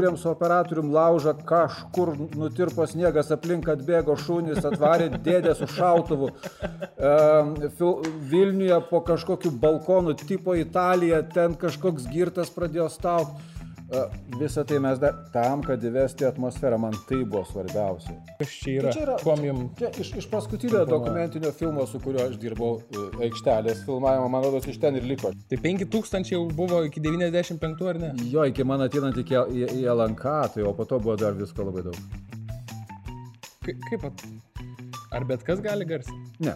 kūrėm su operatorium laužą, kažkur nutirpo sniegas, aplink atbėgo šunys, atvarė dėdė su šautuvu. Vilniuje po kažkokiu balkonu tipo Italija, ten kažkoks girtas pradėjo staukti. Visą tai mes dar tam, kad įvesti atmosferą, man tai buvo svarbiausia. Kas čia yra? Tai čia yra Kuom jum... Čia iš, iš paskutinio dokumentinio filmo, su kuriuo aš dirbau e, aikštelės filmavimo, man rodos, iš ten ir liko. Tai 5000 jau buvo iki 95 ar ne? Jo, iki man ateinant iki į, į LNK, tai o po to buvo dar visko labai daug. Ka kaip at... Ar bet kas gali garsinti? Ne.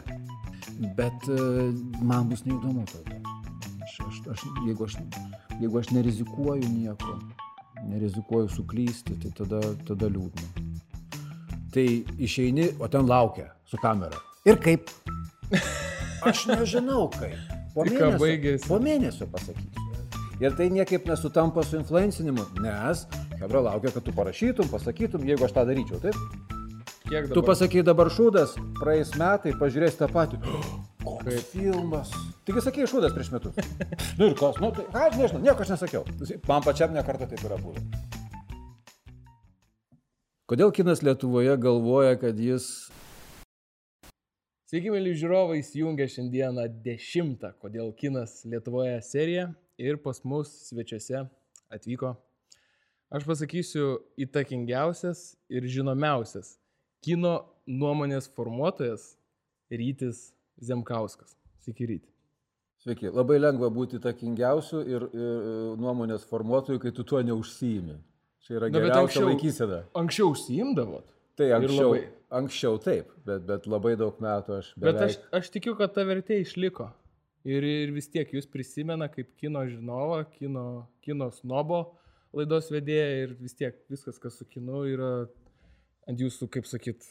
Bet uh, man bus neįdomu tada. Aš, aš, aš, jeigu, aš, jeigu aš nerizikuoju nieko, nerizikuoju suklysti, tai tada, tada liūdna. Tai išeini, o ten laukia su kamera. Ir kaip? Aš nežinau kaip. Po mėnesio, po mėnesio pasakysiu. Ir tai niekaip nesutampa su influencinimu, nes Hebra laukia, kad tu parašytum, pasakytum, jeigu aš tą daryčiau, taip? Tu pasakai dabar šūdas, praeis metai, pažiūrės tą patį. Koks Kaip? filmas. Taigi sakei šūdas prieš metus. nu ir kas, nu tai, aš nežinau, nieko aš nesakiau. Man pačiam nekartą taip yra buvę. Kodėl kinas Lietuvoje galvoja, kad jis... Sveiki, mėly žiūrovai, įsijungia šiandieną dešimtą, kodėl kinas Lietuvoje serija ir pas mus svečiuose atvyko. Aš pasakysiu įtakingiausias ir žinomiausias kino nuomonės formuotojas Rytis Zemkauskas. Sveiki, Ryti. Sveiki, labai lengva būti takingiausiu ir, ir nuomonės formuotoju, kai tu tuo neužsijimi. Čia yra Na, geriausia anksčiau- laikysena. Anksčiau užsiimdavot. Tai anksčiau, anksčiau taip, bet, bet labai daug metų aš... Bet aš, beveik- aš tikiu, kad ta vertė išliko. Ir, ir vis tiek jūs prisimena kaip kino žinovą, kino, kino snobo laidos vedėją ir vis tiek viskas, kas su kinu yra ant jūsų, kaip sakyt,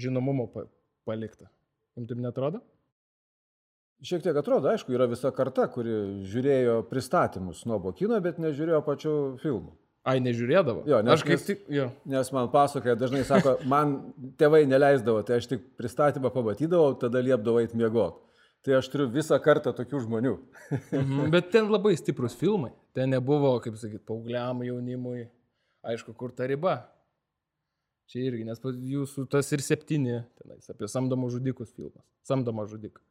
žinomumo pa, palikta. Jums taip netrodo? Šiek tiek atrodo, aišku, yra visa karta, kuri žiūrėjo pristatymus snobo kino, bet nežiūrėjo pačių filmų. Ai, nežiūrėdavo. Jo, nes- aš kaip tik, jo. Nes man pasakoja, dažnai sako, man tėvai neleisdavo, tai aš tik pristatymą pamatydavau, tada liepdavau eiti miegoti. Tai aš turiu visą kartą tokių žmonių. Mhm, bet ten labai stiprus filmai. Ten nebuvo, kaip sakyt, paaugliam jaunimui. Aišku, kur ta riba. Čia irgi, nes jūsų tas ir septyni, tenais, apie samdomų žudikus filmas. Samdomą žudiką.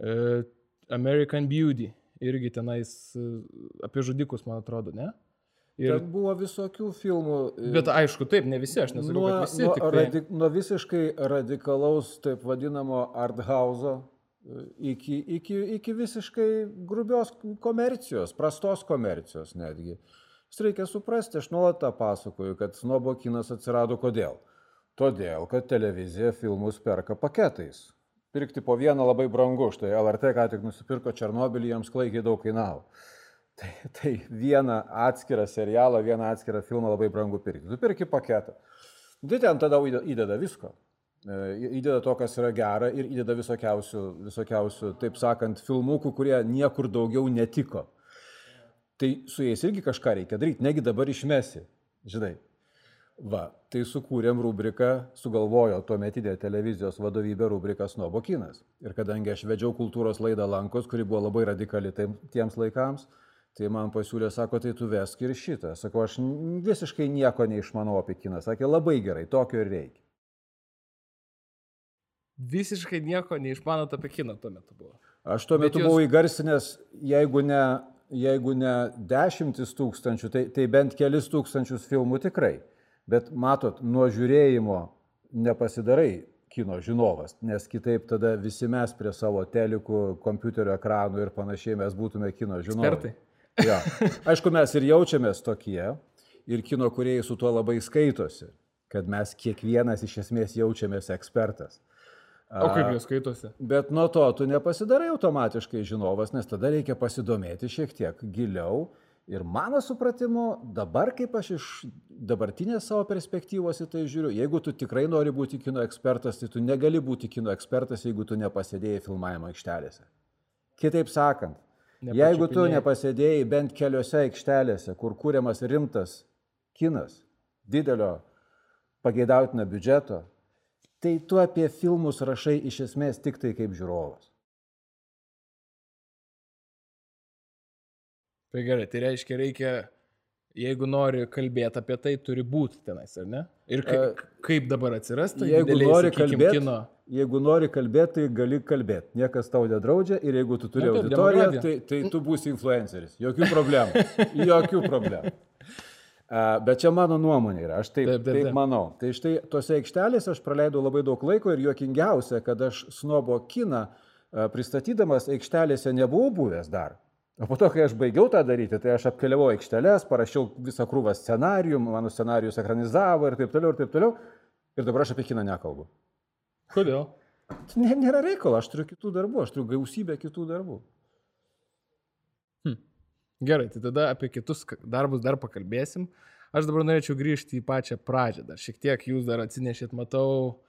E, American Beauty. Irgi tenais e, apie žudikus, man atrodo, ne? Ir Ir, buvo visokių filmų. bet aišku, taip, ne visi, aš nesakau, nuo, kad visi. nuo, tai- radi, nuo visiškai radikalaus, taip vadinamo arthauso iki, iki, iki visiškai grubios komercijos, prastos komercijos netgi. Jūs reikia suprasti, aš nuolat tą pasakoju, kad snobo kinas atsirado kodėl. Todėl, kad televizija filmus perka paketais. Pirkti po vieną labai brangu, štai LRT ką tik nusipirko Černobylį, jiems klaikiai daug kainavo. Tai, tai vieną atskirą serialą, vieną atskirą filmą labai brangu pirkti. Tu pirki paketą. Tai ten tada įdeda visko. E, Įdeda to, kas yra gera ir įdeda visokiausių, visokiausių, taip sakant, filmukų, kurie niekur daugiau netiko. Tai su jais irgi kažką reikia daryti, negi dabar išmesi, žinai. Va, tai sukūrėm rubriką, sugalvojo tuo metinė televizijos vadovybė rubriką Snobo kinas. Ir kadangi aš vedžiau kultūros laidą Lankos, kuri buvo labai radikali tai- tiems laikams, tai man pasiūlė, sako, tai tu vesk ir šitą. Sakau, aš visiškai nieko neišmanau apie kiną. Sakė, labai gerai, tokio ir reikia. Visiškai nieko neišmanot apie kiną tuo metu buvo. Aš tuo Bet metu jūs- buvau įgarsinęs, jeigu ne, jeigu ne dešimtis tūkstančių, tai, tai bent kelis tūkstančius filmų tikrai. Bet matot, nuo žiūrėjimo nepasidarai kino žinovas, nes kitaip tada visi mes prie savo telikų, kompiuterio ekranų ir panašiai mes būtume kino žinovai. Ekspertai. Ja. Aišku, mes ir jaučiamės tokie, ir kino kuriejai su tuo labai skaitosi, kad mes kiekvienas iš esmės jaučiamės ekspertas. O kaip jūs skaitosi? Bet nuo to tu nepasidarai automatiškai žinovas, nes tada reikia pasidomėti šiek tiek giliau. Ir mano supratimu, dabar kaip aš iš dabartinės savo perspektyvos į tai žiūriu, jeigu tu tikrai nori būti kino ekspertas, tai tu negali būti kino ekspertas, jeigu tu nepasėdėjai filmavimo aikštelėse. Kitaip sakant, jeigu tu nepasėdėjai bent keliose aikštelėse, kur kūriamas rimtas kinas, didelio pageidautino biudžeto, tai tu apie filmus rašai iš esmės tik tai kaip žiūrovas. Tai gerai, tai reiškia, reikia jeigu nori kalbėti apie tai, turi būti tenais, ar ne? Ir kaip, kaip dabar atsirasti? Jeigu nori kalbėti, kino... jeigu nori kalbėti, tai gali kalbėti. Niekas tau nedraudžia ir jeigu tu turi Na, taip, auditoriją, tai, tai tu būsi influenceris. Jokių problemų. Jokių problemų. Bet čia mano nuomonė yra, aš taip, taip, taip, taip. taip manau. Tai štai tose aikštelėse aš praleidau labai daug laiko ir juokingiausia, kad aš snobo kiną pristatydamas aikštelėse nebuvau buvęs dar. O po to, kai aš baigiau tą daryti, tai aš apkeliavau aikšteles, parašiau visą krūvą scenarijų, mano scenarijus ekranizavo ir taip toliau, ir taip toliau. Ir dabar aš apie kiną nekalbu. Kodėl? Ne, nėra reikalo, aš turiu kitų darbų, aš turiu gausybę kitų darbų. Hm. Gerai, tai tada apie kitus darbus dar pakalbėsim. Aš dabar norėčiau grįžti į pačią pradžią. Dar šiek tiek jūs dar atsinešėt, matau,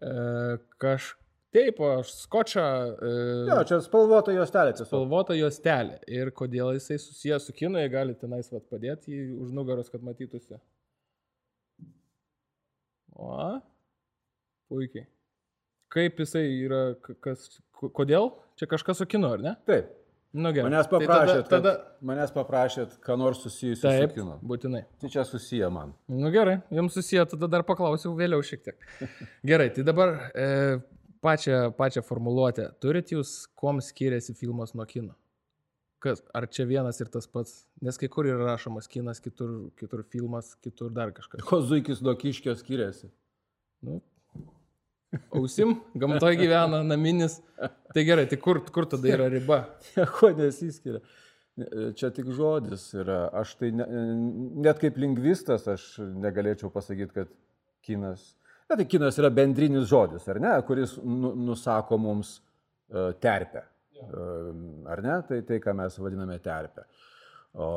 e, kaž... Taip, aš skočą. E, jo, čia spalvota juostelė. Tiesiog. Spalvota juostelė. Ir kodėl jisai susijęs su kinu, jei galite tenais vat, padėti jį už nugaros, kad matytųsi. O, puikiai. Kaip jisai yra, kas, kodėl? Čia kažkas su kinu, ar ne? Taip. Nu, gerai. Manęs paprašėt, tai tada, tada... Manęs paprašėt, ką nors susijusio Taip, su kinu. Būtinai. Tai čia susiję man. Nu gerai, jums susiję, tada dar paklausiu vėliau šiek tiek. Gerai, tai dabar e, pačią, pačią formuluotę. Turit jūs, kuom skiriasi filmas nuo kino? Kas, ar čia vienas ir tas pats? Nes kai kur yra rašomas kinas, kitur, kitur filmas, kitur dar kažkas. Ko zuikis nuo kiškio skiriasi? Nu, Ausim, gamtoje gyvena, naminis. Tai gerai, tai kur, kur tada yra riba? Nieko nesiskiria. Čia tik žodis yra. Aš tai ne, net kaip lingvistas aš negalėčiau pasakyti, kad kinas. Na, tai kinas yra bendrinis žodis, ar ne, kuris nu, nusako mums uh, terpę. Uh, ar ne? Tai tai, ką mes vadiname terpę. O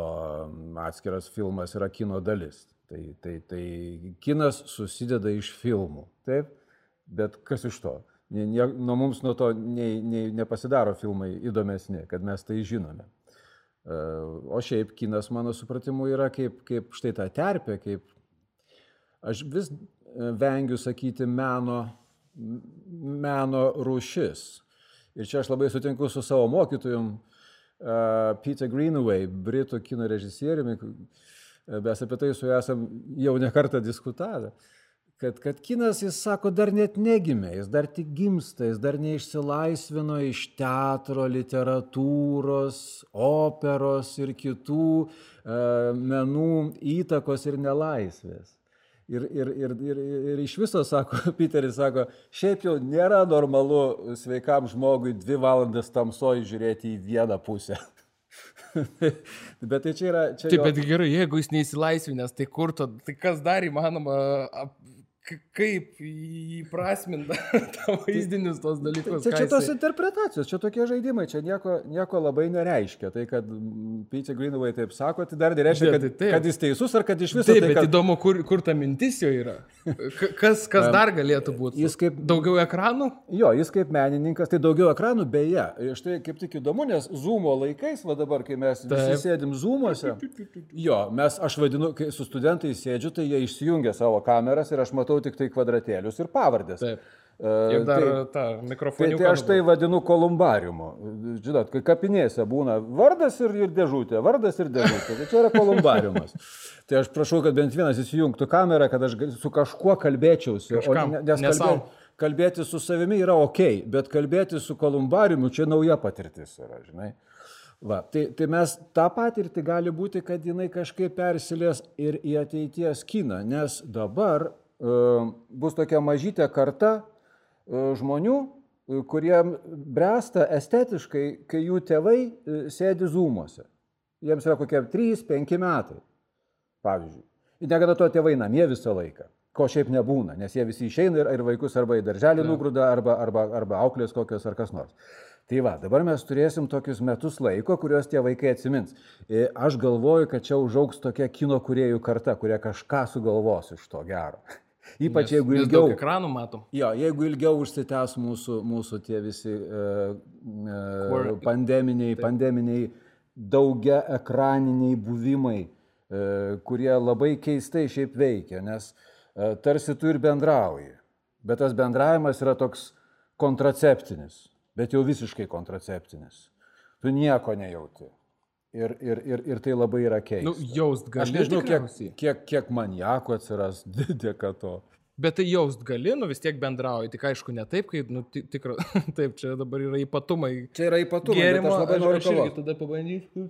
atskiras filmas yra kino dalis. Tai, tai, tai kinas susideda iš filmų. Taip? bet kas iš to? Nie, nie, nuo mums nuo to nei, nei, nepasidaro filmai įdomesni, kad mes tai žinome. E, o šiaip kinas, mano supratimu, yra kaip, kaip štai ta terpė, kaip aš vis e, vengiu sakyti meno, meno rūšis. Ir čia aš labai sutinku su savo mokytojum uh, Peter Greenaway, britų kino režisieriumi, mes apie tai su juo esam jau nekartą diskutavę. Kad, kad kinas, jis sako, dar net negimė, jis dar tik gimsta, jis dar neišsilaisvino iš teatro, literatūros, operos ir kitų e, menų įtakos ir nelaisvės. Ir, ir, ir, ir, ir iš viso, sako, Piteris sako, šiaip jau nėra normalu sveikam žmogui dvi valandas tamsoje žiūrėti į vieną pusę. bet tai čia yra... Čia Taip, jo... bet gerai, jeigu jis neįsilaisvinęs, tai kur to, tai kas dar įmanoma kaip įprasminta tavo vaizdinius tos dalykus. Čia, čia tos interpretacijos, čia tokie žaidimai, čia nieko, nieko labai nereiškia. Tai, kad Peter Greenaway taip sako, tai dar nereiškia, kad, tai kad jis teisus ar kad iš viso. Taip, tai, kad... bet įdomu, kur, kur ta mintis jo yra. Kas, kas dar galėtų būti? Jis kaip... Daugiau ekranų? Jo, jis kaip menininkas, tai daugiau ekranų, beje. Štai kaip tik įdomu, nes Zoomo laikais, va dabar, kai mes visi sėdim Zoomose, jo, mes, aš vadinu, kai su studentais sėdžiu, tai jie išsijungia savo kameras ir aš matau matau tik tai kvadratėlius ir pavardės. Taip. Ir dar tai, tą mikrofoną. Tai, tai aš tai vadinu kolumbariumu. Žinot, kai kapinėse būna vardas ir, ir dėžutė, vardas ir dėžutė. Tai čia yra kolumbariumas. tai aš prašau, kad bent vienas įsijungtų kamerą, kad aš su kažkuo kalbėčiausi. Kažkam, o, nes kalbė, kalbėti su savimi yra ok, bet kalbėti su kolumbariumu čia nauja patirtis yra, žinai. Va, tai, tai mes tą patirtį gali būti, kad jinai kažkaip persilės ir į ateities kiną, nes dabar E, bus tokia mažytė karta e, žmonių, e, kurie bręsta estetiškai, kai jų tėvai sėdi zūmuose. Jiems yra kokie 3-5 metai, pavyzdžiui. Ir negana to tėvai namie visą laiką, ko šiaip nebūna, nes jie visi išeina ir, ir vaikus arba į darželį nugrūda, arba, arba, arba auklės kokios ar kas nors. Tai va, dabar mes turėsim tokius metus laiko, kuriuos tie vaikai atsimins. Aš galvoju, kad čia užaugs tokia kino kuriejų karta, kurie kažką sugalvos iš to gero. Ypač nes, jeigu ilgiau. Nes ekranų matom. Jo, jeigu ilgiau užsitęs mūsų, mūsų tie visi uh, uh, pandeminiai, Taip. pandeminiai daugia ekraniniai buvimai, uh, kurie labai keistai šiaip veikia, nes uh, tarsi tu ir bendrauji, bet tas bendravimas yra toks kontraceptinis, bet jau visiškai kontraceptinis. Tu nieko nejauti. Ir, ir, ir, ir tai labai yra keista. Nu, jaust gali. Aš nežinau, kiek, kiek, kiek manjako atsiras dėka to. Bet tai jaust gali, nu vis tiek bendrauji, tik aišku, ne taip, kaip, nu, ti- tikra, taip, čia dabar yra ypatumai. Čia yra ypatumai, Gėrimo, aš labai noriu irgi kavos. tada pabandysiu.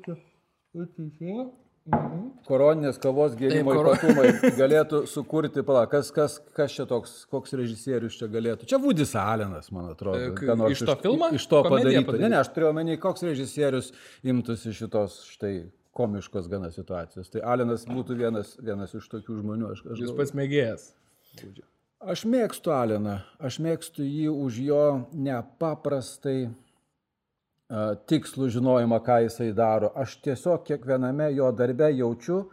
Koroninės kavos gėrimo Taip, ypatumai galėtų sukurti, pala, kas, kas, kas čia toks, koks režisierius čia galėtų. Čia Vudis Alenas, man atrodo. E, nors iš to filmo? Iš to Komediją padarytų. Ne, ne, aš turėjau menį, koks režisierius imtųsi šitos štai komiškos gana situacijos. Tai Alenas būtų vienas, vienas iš tokių žmonių. Aš, aš, Jūs pats mėgėjas. Aš mėgstu Aleną, aš mėgstu jį už jo nepaprastai tikslų žinojimą, ką jisai daro. Aš tiesiog kiekviename jo darbe jaučiu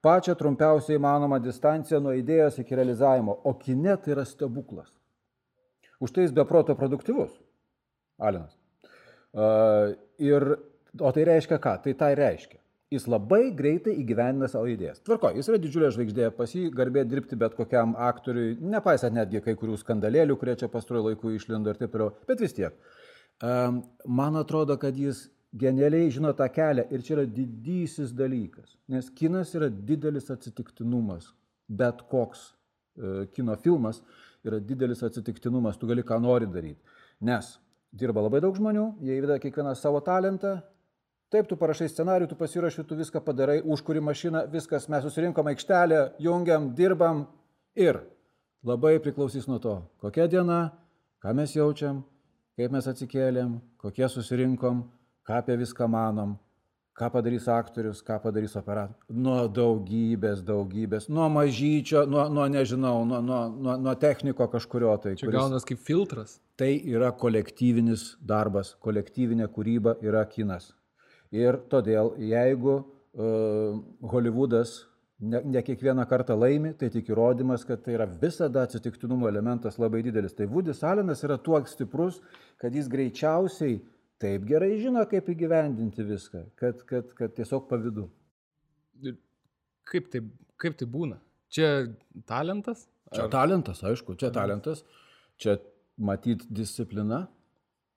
pačią trumpiausią įmanomą distanciją nuo idėjos iki realizavimo, o kine tai yra stebuklas. Už tai jis beproto produktyvus, Alenas. Uh, ir, o tai reiškia ką? Tai tai reiškia. Jis labai greitai įgyvendina savo idėjas. Tvarko, jis yra didžiulė žvaigždė, pas jį garbė dirbti bet kokiam aktoriui, nepaisant netgi kai kurių skandalėlių, kurie čia pastaruoju laiku išlindo ir taip toliau, bet vis tiek. Man atrodo, kad jis genialiai žino tą kelią ir čia yra didysis dalykas, nes kinas yra didelis atsitiktinumas, bet koks e, kino filmas yra didelis atsitiktinumas, tu gali ką nori daryti, nes dirba labai daug žmonių, jie įveda kiekvieną savo talentą, Taip, tu parašai scenarių, tu pasirašai, tu viską padarai, užkuri mašiną, viskas, mes susirinkom aikštelę, jungiam, dirbam ir labai priklausys nuo to, kokia diena, ką mes jaučiam, kaip mes atsikėlėm, kokie susirinkom, ką apie viską manom, ką padarys aktorius, ką padarys operatorius. Nuo daugybės, daugybės, nuo mažyčio, nuo, nuo nežinau, nuo, nuo, nuo, nuo techniko kažkurio tai. Čia gaunas kaip filtras. Tai yra kolektyvinis darbas, kolektyvinė kūryba yra kinas. Ir todėl, jeigu uh, Hollywoodas ne, ne kiekvieną kartą laimi, tai tik įrodymas, kad tai yra visada atsitiktinumo elementas labai didelis. Tai Vudis Alenas yra tuo stiprus, kad jis greičiausiai taip gerai žino, kaip įgyvendinti viską, kad, kad, kad tiesiog pavydu. Kaip tai, kaip tai būna? Čia talentas? Čia talentas, aišku, čia talentas, čia matyt disciplina,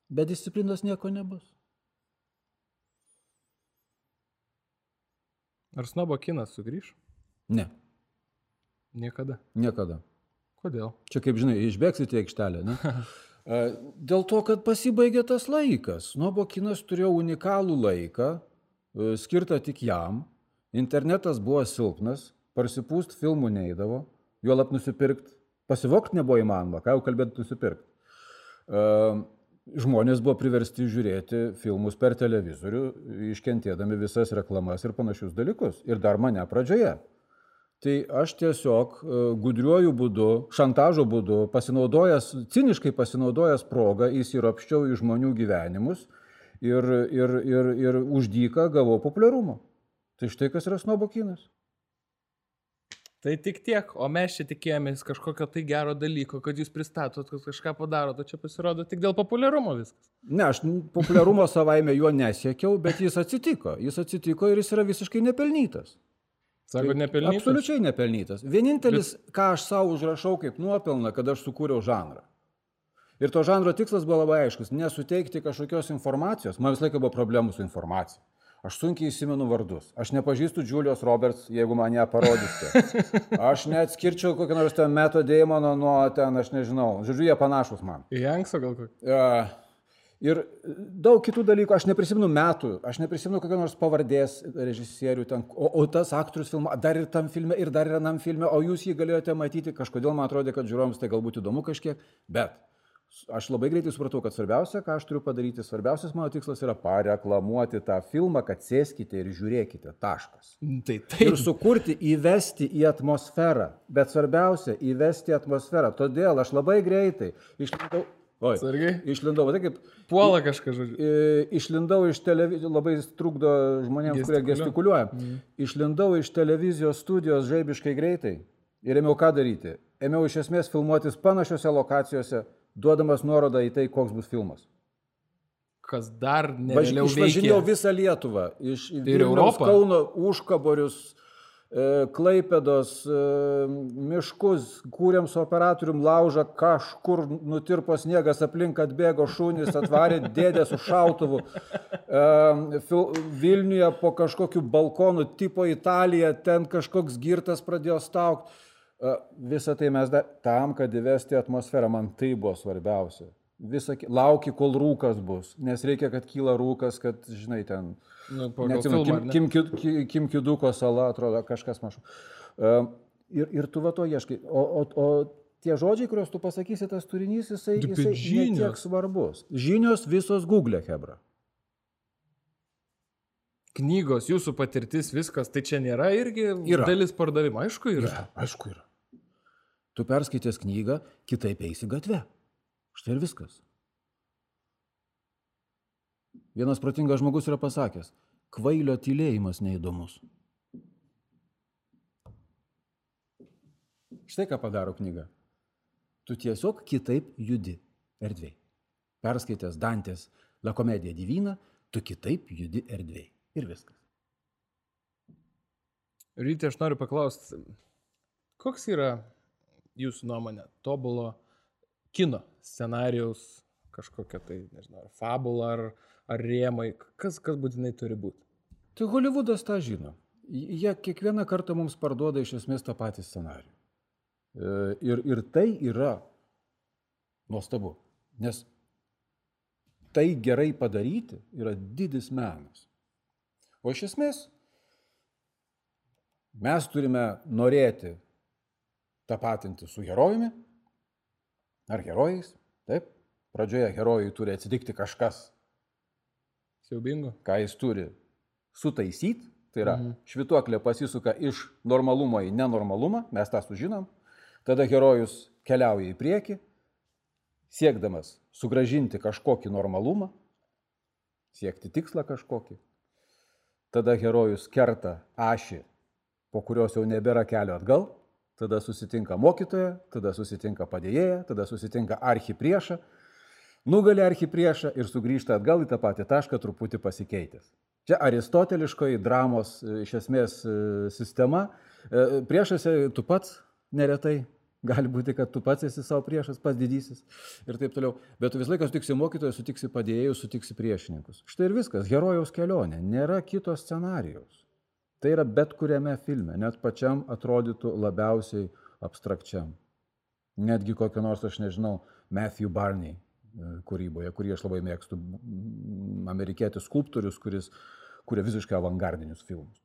be disciplinos nieko nebus. Ar snobo kinas sugrįž? Ne, Niekada. niekada. Kodėl? Čia kaip žinai, išbėgsite į aikštelę, ne? E, Dėl to, kad pasibaigė tas laikas. Snobo kinas turėjo unikalų laiką, e, skirtą tik jam. Internetas buvo silpnas, parsipūst filmų neįdavo, juolap nusipirkti. Pasivokti nebuvo įmanoma, ką jau kalbėti nusipirkti. Žmonės buvo priversti žiūrėti filmus per televizorių, iškentėdami visas reklamas ir panašius dalykus. Ir dar mane pradžioje. Tai aš tiesiog e, gudriuoju būdu, šantažo būdu, pasinaudojęs, ciniškai pasinaudojęs progą, įsiropščiau į žmonių gyvenimus ir, ir, ir, ir uždyką gavau populiarumo. Tai štai kas yra snobokinas. Tai tik tiek, o mes čia tikėjomės kažkokio tai gero dalyko, kad jūs pristatot, kad kažką padarot, o čia pasirodo tik dėl populiarumo viskas. Ne, aš populiarumo savaime juo nesiekiau, bet jis atsitiko. Jis atsitiko ir jis yra visiškai nepelnytas. Sako, nepelnytas. Absoliučiai nepelnytas. Vienintelis, bet... ką aš savo užrašau kaip nuopelną, kad aš sukūriau žanrą. Ir to žanro tikslas buvo labai aiškus - nesuteikti kažkokios informacijos. Man visą laiką buvo problemų su informacija. Aš sunkiai įsimenu vardus. Aš nepažįstu Julius Roberts, jeigu man ją parodysite. Aš neatskirčiau kokį nors ten meto Deimono nuo ten, aš nežinau. Žodžiu, jie panašus man. Jankso gal kokį. Uh, ir daug kitų dalykų, aš neprisimenu metų, aš neprisimenu kokio nors pavardės režisierių ten, o, o tas aktorius filmą, dar ir tam filme, ir dar ir anam filme, o jūs jį galėjote matyti, kažkodėl man atrodė, kad žiūrovams tai galbūt įdomu kažkiek, bet aš labai greitai supratau, kad svarbiausia, ką aš turiu padaryti, svarbiausias mano tikslas yra pareklamuoti tą filmą, kad sėskite ir žiūrėkite, taškas. Tai Ir taip. sukurti, įvesti į atmosferą, bet svarbiausia, įvesti atmosferą. Todėl aš labai greitai išlindau, oi, Sargiai. išlindau, tai kaip Puola kažką, žodžiu. I- Išlindau iš televizijos, labai trukdo žmonėms, kurie Gestikuliuoja. Mm. Išlindau iš televizijos studijos žaibiškai greitai ir ėmiau ką daryti. Ėmiau iš esmės filmuotis panašiose lokacijose, duodamas nuorodą į tai, koks bus filmas. Kas dar nevėliau Išvažinėjau visą Lietuvą, iš Ir Vilniaus, Europą? Kauno užkaborius, e, Klaipėdos e, miškus, kūrėm su operatorium laužą, kažkur nutirpo sniegas, aplink atbėgo šunys, atvarė dėdė su šautuvu. E, Vilniuje po kažkokiu balkonu tipo Italija, ten kažkoks girtas pradėjo staukti. Visą tai mes dar tam, kad įvesti atmosferą, man tai buvo svarbiausia. Visa, ki- lauki, kol rūkas bus, nes reikia, kad kyla rūkas, kad, žinai, ten Nu, Neatsimenu, Kim, ne? Kim, Ki- Ki- Kim Kiduko sala, atrodo, kažkas mažu. Uh, ir, ir tu va to ieškai. O, o, o tie žodžiai, kuriuos tu pasakysi, tas turinys, jisai, jisai tiek svarbus. Žinios visos Google, Hebra. Knygos, jūsų patirtis, viskas, tai čia nėra irgi Yra. dalis pardavimo. Aišku, yra. Yra, aišku yra. Tu perskaitęs knygą, kitaip eisi gatve. Štai ir viskas. Vienas protingas žmogus yra pasakęs, kvailio tylėjimas neįdomus. Štai ką padaro knyga. Tu tiesiog kitaip judi erdvėj. Perskaitęs Dantės La komedija divyna, tu kitaip judi erdvėj. Ir viskas. Ryte aš noriu paklausti, koks yra jūsų nuomonė tobulo kino scenarijaus kažkokia tai, nežinau, ar fabula, ar, ar rėmai, kas, kas būtinai turi būti? Tai Hollywoodas tą žino. Jie kiekvieną kartą mums parduoda iš esmės tą patį scenarijų. E, Ir, ir tai yra nuostabu. Nes tai gerai padaryti yra didis menas. O iš esmės mes turime norėti tapatinti su herojumi ar herojais. Taip, pradžioje herojui turi atsitikti kažkas, Siaubingo? ką jis turi sutaisyti, tai yra Mhm. švituoklė pasisuka iš normalumo į nenormalumą, mes tą sužinom, tada herojus keliauja į priekį, siekdamas sugražinti kažkokį normalumą, siekti tikslą kažkokį. Tada herojus kerta ašį, po kurios jau nebėra kelio atgal, tada susitinka mokytoja, tada susitinka padėjėja, tada susitinka archipriešą, nugali archipriešą ir sugrįžta atgal į tą patį tašką truputį pasikeitęs. Čia aristoteliškoji dramos e, iš esmės e, sistema. E, Priešuose tu pats neretai, gali būti, kad tu pats esi savo priešas, pats didysis ir taip toliau. Bet tu visą laiką sutiksi mokytojus, sutiksi padėjėjus, sutiksi priešininkus. Štai ir viskas, herojaus kelionė, nėra kito scenarijaus. Tai yra bet kuriame filme, net pačiam atrodytų labiausiai abstrakčiam. Netgi kokio nors, aš nežinau, Matthew Barney kūryboje, kurį aš labai mėgstu, amerikietis skulptorius, kuris kuria visiškai avangardinius filmus.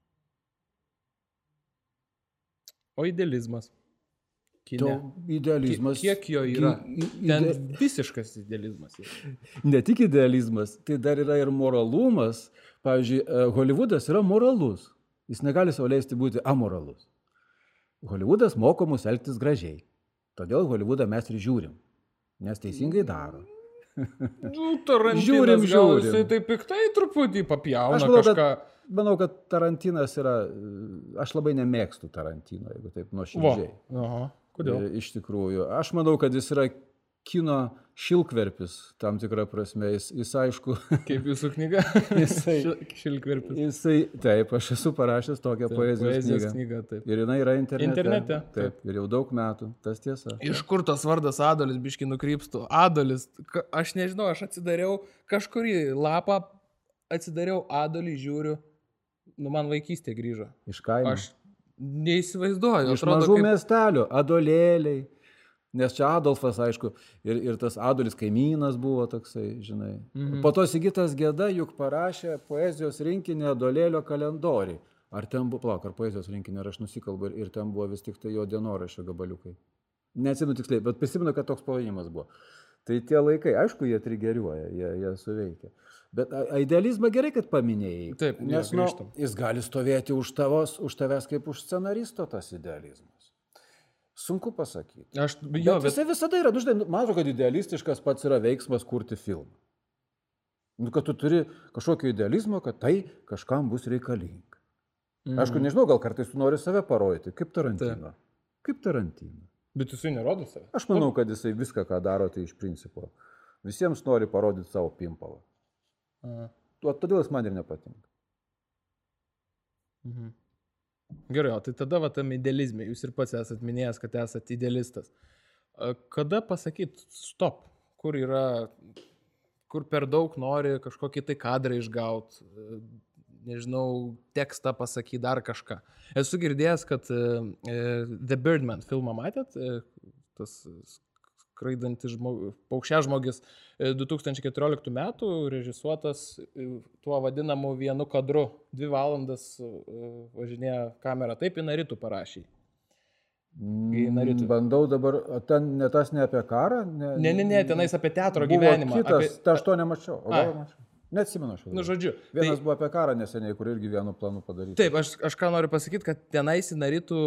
O idealizmas? To Kine. idealizmas. Kiek jo yra? Ten ide- visiškas idealizmas. Yra. Ne tik idealizmas, tai dar yra ir moralumas. Pavyzdžiui, e, Hollywoodas yra moralus. Jis negali sauliaisti būti amoralus. Hollywoodas moko mus elgtis gražiai. Todėl Hollywoodą mes ir žiūrim. Nes teisingai daro. Nu, Tarantinas Žiūrim, gal žiūrim. Jisai taip piktai truputį papjauna manau, kažką. kad, manau, kad Tarantinas yra... e, Aš labai nemėgstu Tarantino, jeigu taip nuoširdžiai. Aha. Kodėl? E, Iš tikrųjų. Aš manau, kad jis yra kino šilkverpis, tam tikrą prasme. Jis, jis aišku, Kaip jūsų knyga? Jisai- Šil- Šilkverpis. jisai, taip, aš esu parašęs tokią poezijos, Poezijos knygą. taip. Ir jinai yra internete. Internete, Taip, ir jau daug metų, tas tiesa. Iš kur tas vardas Adolis biški nukrypstų? Adolis, aš nežinau, aš atsidariau kažkurį lapą, atsidariau Adolį, žiūriu, nu man vaikystė grįžo. Iš kaimo. Aš neįsivaizduoju, Iš atrodo, mažų kaip... miestelių, adolėliai. Nes čia Adolfas, aišku, ir, ir tas Adolis kaimynas buvo toksai, žinai. Mhm. Po to Sigitas Geda juk parašė poezijos rinkinį Adolėlio kalendoriai. Ar ten buvo, plauk, ar poezijos rinkinį, ar aš nusikalbu, ir, ir ten buvo vis tik tai jo dienoraščio gabaliukai. Neatsimenu tiksliai, bet prisimenu, kad toks pavadinimas buvo. Tai tie laikai, aišku, jie trigeriuoja, jie, jie suveikia. Bet idealizmą gerai, kad paminėjai. Taip, nes nu, grįžtam. jis gali stovėti už, tavos, už tavęs kaip už scenaristo tas idealizmas. Sunku pasakyti. Aš, Jo, jo, bet bet jisai visada yra, nu, žinai, man atrodo, kad idealistiškas pats yra veiksmas kurti filmą. Nu, kad tu turi kažkokio idealizmo, kad tai kažkam bus reikalinga. Mhm. Aišku, nežinau, gal kartais tu nori save parodyti, kaip Tarantino. Kaip Tarantino. Bet jisai nerodo save. Aš manau, kad jisai viską, ką daro, tai iš principo. Visiems nori parodyti savo pimpalą. Aha. Todėl jis man ir nepatinka. Mhm. Gerai, o tai tada va tam idealizme, jūs ir pats esate minėjęs, kad esate idealistas. Kada pasakyt stop, kur yra, kur per daug nori kažkokį tai kadrą išgauti, nežinau, tekstą pasakyti, dar kažką. Esu girdėjęs, kad e, e, The Birdman filmą matėt, E, tas skraidantis žmogus, paukščia žmogus 2014 metų režisuotas e, tuo vadinamu vienu kadru. Dvi valandas e, važinėja kamera, taip į Naritų parašy. Į Naritų. Mm, Bandau dabar, ten ne tas ne apie karą? Ne, Ne, ne, ne, tenais apie teatro gyvenimą. Kitas, Apie... tai aš to nemačiau. Ai. mačiau? Neatsimenu aš. Nu, žodžiu. Vienas tai- buvo apie karą neseniai, kur irgi vienu planu padaryti. Taip, aš, aš ką noriu pasakyti, kad tenais į Naritų,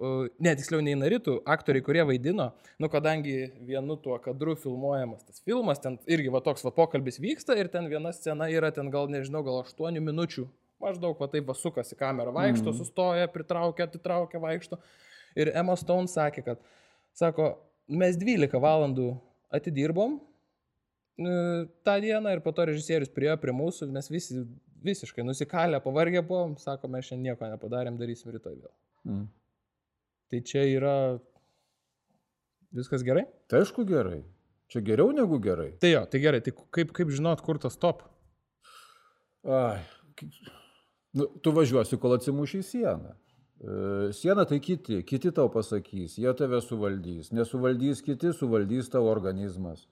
uh, ne, tiksliau ne į Naritų, aktoriai, kurie vaidino, nu, kadangi vienu tuo kadru filmuojamas tas filmas, ten irgi va toks va pokalbis vyksta ir ten viena scena yra ten gal, nežinau, gal 8 minučių, maždaug va taip va sukasi kamera, vaikšto, mm. sustoja, pritraukia, atitraukia, vaikšto. Ir Emma Stone sakė, kad, sako, mes 12 valandų atidirbom tą dieną ir po to režisierius priejo prie mūsų, mes visi visiškai nusikalę, pavargę buvom, sako, mes šiandien nieko nepadarėm, darysim rytoj vėl. Mm. Tai čia yra viskas gerai? Tai aišku gerai. Čia geriau negu gerai. Tai jo, tai gerai, tai kaip, kaip žinot, kur tas top? Ai, nu, tu važiuosi, kol atsimuši į sieną. E, Siena tai kiti, kiti tau pasakys, jie tave suvaldys. Nesuvaldys kiti, suvaldys tavo organizmas.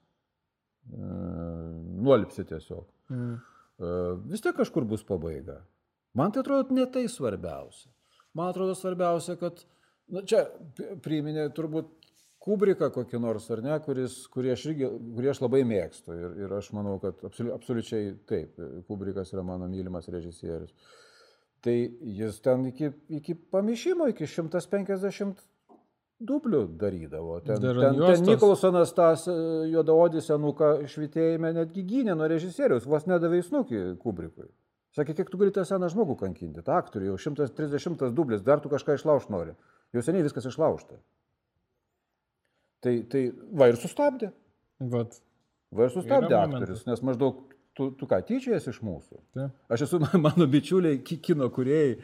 Nuolipsi tiesiog. Mm. Vis tiek kažkur bus pabaiga. Man tai atrodo ne tai svarbiausia. Man atrodo svarbiausia, kad, na čia p- priminė turbūt Kubriką kokį nors, ar ne, kuris, kurį, aš irgi, kurį aš labai mėgstu. Ir, ir aš manau, kad absoliu, absoliučiai taip, Kubrikas yra mano mylimas režisierius. Tai jis ten iki, iki pamišimo, iki 150 dublių darydavo. Ten, ten, ten. Nikolsonas tas e, juodaodis senuką švitėjime netgi gynė nuo režisieriaus, vos nedavė įsnukį Kubrikui. Sakė, kiek tu gali tą seną žmogų kankinti, tą aktorių, jau 130 dublis, dar tu kažką išlaužti nori. Jau seniai viskas išlaužta. Tai, tai va ir sustabdė. Vat. Va ir sustabdė aktorius, nes maždaug tu, tu ką, tyčiojas iš mūsų. Tai. Aš esu, mano bičiuliai, ki- kino kuriejai,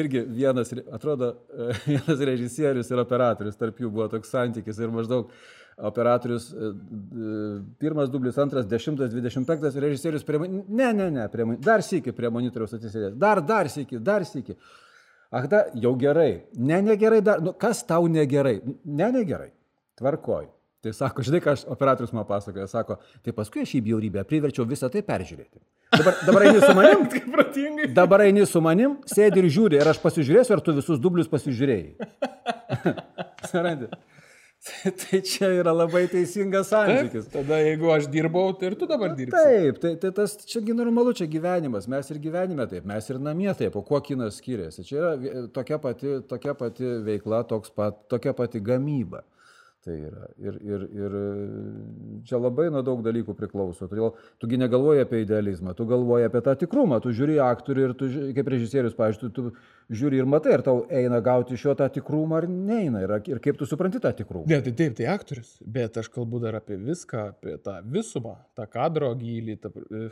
irgi vienas, atrodo, e, vienas režisierius ir operatorius, tarp jų buvo toks santykis ir maždaug operatorius, e, d- pirmas dublis, antras, dešimtas, dvidešimt penktas, režisierius prie, mani- ne, ne, ne, prie, dar sėki prie monitoriaus atsisėdęs, dar, dar sėki, dar sėki. Ach, da, jau gerai, ne, negerai, dar, nu, kas tau negerai, ne, negerai, tvarkoj. Tai sako, žinai, ką aš operatorius man pasakoja, sako, tai paskui aš į bjaurybę priverčiau visą tai peržiūrėti. Dabar, dabar eini su manim, Kaip protingai. Dabar eini su manim, sėdi ir žiūri, ir aš pasižiūrėsiu, ar tu visus dublius pasižiūrėjai. Surandi? Tai, tai čia yra labai teisingas santykis. Tada jeigu aš dirbau, tai ir tu dabar dirbi. Taip, tai, tai tas čiagi normalu, čia gyvenimas, mes ir gyvenime taip, mes ir namie taip, o kuo kinas skiriasi. Čia yra tokia pati, tokia pati veikla, pat, tokia pati gamyba. Tai yra. Ir, ir, ir čia labai nuo daug dalykų priklauso. Todėl tugi negalvoji apie idealizmą, tu galvoji apie tą tikrumą, tu žiūri aktorių ir tu, kaip režisierius, pavyzdžiui, tu, tu žiūri ir matai, ar tau eina gauti iš jo tą tikrumą ar neina. Ir, ir kaip tu supranti tą tikrumą. Ne, tai taip, tai aktorius. Bet aš kalbu dar apie viską, apie tą visumą, tą kadro gylį, tą e,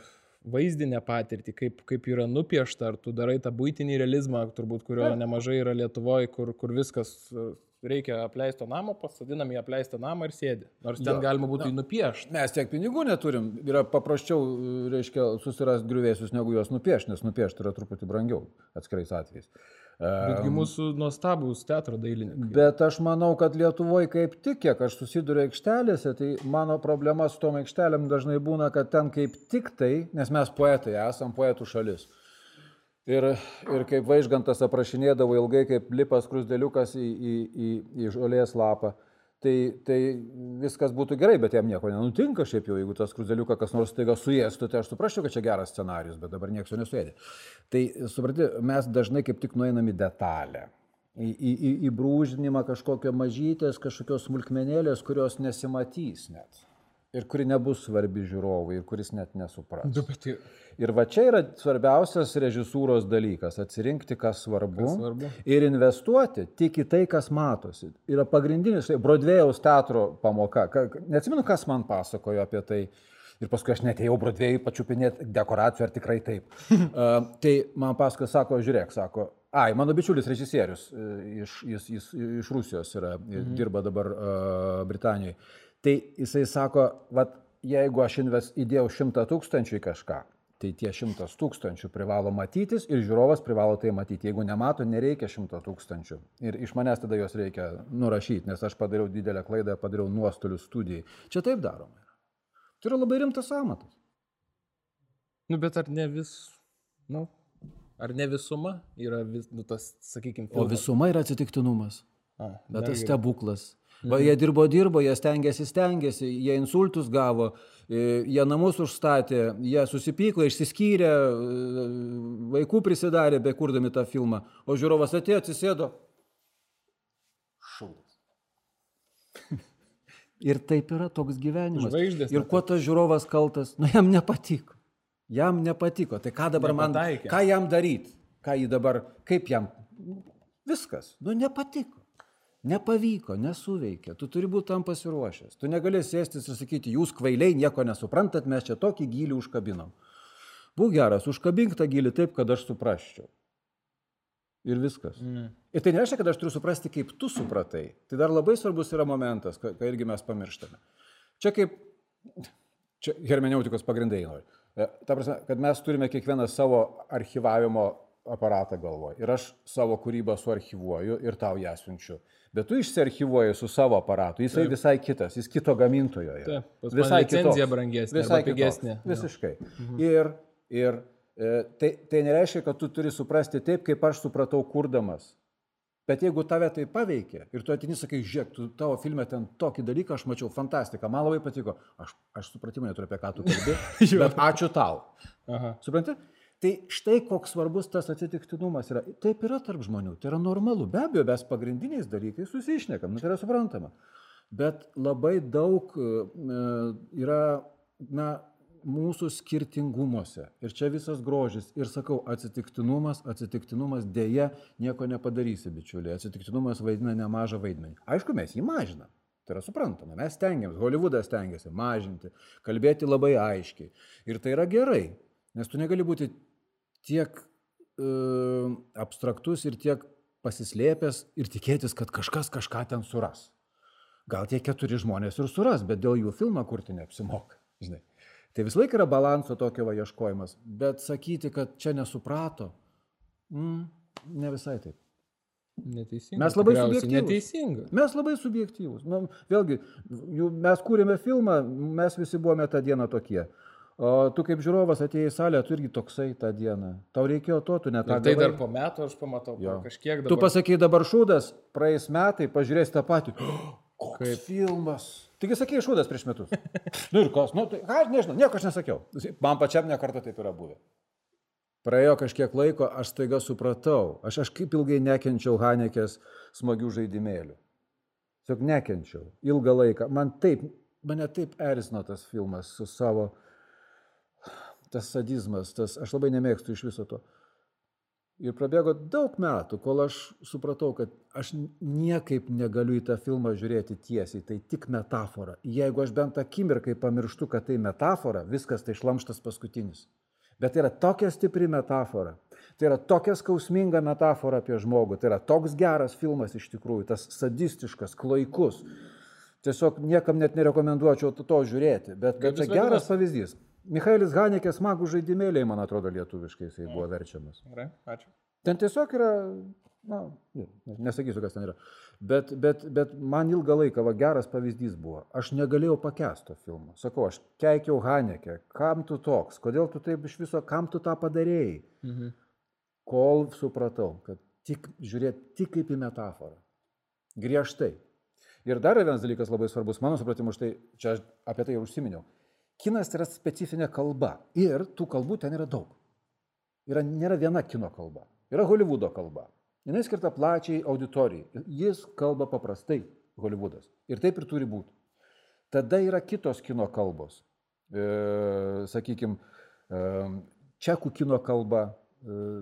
vaizdinę patirtį, kaip, kaip yra nupiešta, ar tu darai tą būtinį realizmą, turbūt kurio nemažai yra Lietuvoje, kur, kur viskas e, reikia apleisto namo, pasadinam į apleistą namą ir sėdi. Nors ten Jo. galima būtų jį nupiešti. Mes tiek pinigų neturim, yra paprasčiau, reiškia, susirasti griuvėsius, negu juos nupiešti, nes nupiešti yra truputį brangiau atskirais atvejais. Betgi mūsų nuostabus teatro dailininkai. Bet aš manau, kad Lietuvoje kaip tik, kiek aš susiduriu aikštelėse, tai mano problema su tom aikštelėm dažnai būna, kad ten kaip tik tai, nes mes poetai esam poetų šalis. Ir, ir kaip vaižgantas aprašinėdavo ilgai, kaip lipas krusdeliukas į, į, į, į žolės lapą, tai, tai viskas būtų gerai, bet jam nieko nenutinka šiaip jau, jeigu tas krusdeliukas kas nors taiga suėstų, tai aš suprasčiau, kad čia geras scenarius, bet dabar niekas jo nesuėdė. Tai, supranti, mes dažnai kaip tik nueinam į detalę. Į, į, į, į brūžinimą kažkokio mažytės, kažkokios smulkmenėlės, kurios nesimatys net. Ir kuri nebus svarbi žiūrovui, ir kuris net nesupras. Du, bet tai Ir va čia yra svarbiausias režisūros dalykas - atsirinkti, kas svarbu, Kas svarbu. ir investuoti tik į tai, kas matosi. Yra pagrindinis, tai Brodvėjaus teatro pamoka. Ka- ka- Neatsimenu, kas man pasakojo apie tai. Ir paskui aš netėjau Brodvėjui pačiupinėti dekoracijų, ar tikrai taip. uh, tai man pasakojo, sako, žiūrėk, sako, Ai, mano bičiulis režisierius e, iš, jis, jis iš Rusijos yra, mhm. dirba dabar uh, Britanijoje. Tai jisai sako, vat, jeigu aš invest, įdėjau šimtą tūkstančių į kažką, tai tie šimtas tūkstančių privalo matytis ir žiūrovas privalo tai matyti. Jeigu nemato, nereikia šimto tūkstančių. Ir iš manęs tada juos reikia nurašyti, nes aš padariau didelę klaidą, padariau nuostolių studijai. Čia taip daroma. Tai yra labai rimtas amatas. Nu, bet ar ne vis, nu, ar ne visuma yra vis, nu, tas, sakykime, filmas? O visuma yra atsitiktinumas. A, bet tas stebuklas. Va, jie dirbo, dirbo, jie stengiasi, stengiasi, jie insultus gavo, e, jie namus užstatė, jie susipyko, išsiskyrė, e, vaikų prisidarė, be kurdami tą filmą. O žiūrovas atėjo, atsisėdo. Šaudas. Ir taip yra toks gyvenimas. Žvaigždės ir kuo tas žiūrovas kaltas, nu jam nepatiko. Jam nepatiko. Tai ką dabar Nepataikė. man, ką jam daryti? Ką jį dabar, kaip jam? Viskas. Nu nepatiko. Nepavyko, nesuveikė, tu turi būti tam pasiruošęs. Tu negali sėstis ir sakyti, jūs kvailiai nieko nesuprantat, mes čia tokį gilį užkabinom. Būk geras, užkabink tą gilį taip, kad aš suprasčiau. Ir viskas. Mm. Ir tai nereiškia, kad aš turiu suprasti, kaip tu supratai. Tai dar labai svarbus yra momentas, ką, ką irgi mes pamirštame. Čia kaip, čia hermeneutikos pagrindai nori. E, ta prasme, kad mes turime kiekvieną savo archivavimo aparatą galvoje. Ir aš savo kūrybą suarchivuoju ir tau ją siunčiu. Bet tu išsiarchivuoji su savo aparatu, jisai Taip. visai kitas, jis kito gamintojo. Taip, visai licenzija brangesnė, visai pigesnė. Visiškai. Mhm. Ir, ir e, tai, tai nereiškia, kad tu turi suprasti taip, kaip aš supratau kurdamas. Bet jeigu tave tai paveikia ir tu atini sakai, žiūrėk, tu tavo filme ten tokį dalyką aš mačiau, fantastika, man labai patiko, aš, aš supratimo neturiu apie ką tu kalbi, bet ačiū tau. Aha. Supranti? Tai štai koks svarbus tas atsitiktinumas yra. Taip yra tarp žmonių, tai yra normalu. Be abejo, mes pagrindiniais dalykais susišnekam, nu, tai yra suprantama. Bet labai daug e, yra, na, mūsų skirtingumuose. Ir čia visas grožis. Ir sakau, atsitiktinumas, atsitiktinumas dėja nieko nepadarysi, bičiuliai. Atsitiktinumas vaidina nemažą vaidmenį. Aišku, mes jį mažinam. Tai yra suprantama, mes stengiamės, Hollywoodas stengiasi mažinti, kalbėti labai aiškiai. Ir tai yra gerai, nes tu negali būti tiek e, abstraktus ir tiek pasislėpęs ir tikėtis, kad kažkas kažką ten suras. Gal tie keturi žmonės ir suras, bet dėl jų filmą kurti neapsimoka. Žinai. Tai vis laik yra balanso tokio va ieškojimas, bet sakyti, kad čia nesuprato, mm, ne visai taip. Neteisinga. Mes labai subjektyvūs. Neteisinga. Mes labai subjektyvūs. Nu, vėlgi, mes kūrėme filmą, mes visi buvome tą dieną tokie. O tu kaip žiūrovas atėjai į salę, tu irgi toksai tą dieną. Tau reikėjo to, tu net tą. Tai dar po metų aš pamatau, jo. kažkiek dabar. Tu pasakai dabar šūdas, praeis metai, pažiūrės tą patį. Koks kaip filmas. Taigi sakei šūdas prieš metus. nu ir kas, nu tai aš nežinau, nieko aš nesakiau. Man pačiam nekartą taip yra buvę. Praėjo kažkiek laiko, aš staiga supratau, aš, aš kaip ilgai nekenčiau Hanekės smagių žaidimėlių. Tiesiog nekenčiau. Ilgą laiką. Man taip, mane taip erzino tas filmas su savo tas sadizmas, tas, aš labai nemėgstu iš viso to. Ir prabėgo daug metų, kol aš supratau, kad aš niekaip negaliu į tą filmą žiūrėti tiesiai, tai tik metafora. Jeigu aš bent akimirkai pamirštu, kad tai metafora, viskas tai šlamštas paskutinis. Bet tai yra tokia stipri metafora, tai yra tokia skausminga metafora apie žmogų, tai yra toks geras filmas iš tikrųjų, tas sadistiškas, klaikus. Tiesiog niekam net nerekomenduočiau to, žiūrėti, bet, bet čia geras pavyzdys. Michailis Hanekė smagų žaidimėliai, man atrodo, lietuviškai jisai buvo verčiamas. Gerai, ačiū. Ten tiesiog yra, na, nesakysiu, kas ten yra, bet, bet, bet man ilgą laiką va, geras pavyzdys buvo. Aš negalėjau pakęsto filmo. Sakau, aš keikiau Hanekę, kam tu toks, kodėl tu taip iš viso, kam tu tą padarėjai. Mhm. Kol supratau, kad tik žiūrėti tik kaip į metaforą. Griežtai. Ir dar vienas dalykas labai svarbus, mano supratimu, štai čia apie tai jau užsiminiau Kinas yra specifinė kalba ir tų kalbų ten yra daug. Yra, nėra viena kino kalba. Yra Hollywoodo kalba. Jis skirta plačiai auditorijai. Jis kalba paprastai, Hollywoodas. Ir taip ir turi būti. Tada yra kitos kino kalbos. E, Sakykime, čekų kino kalba e,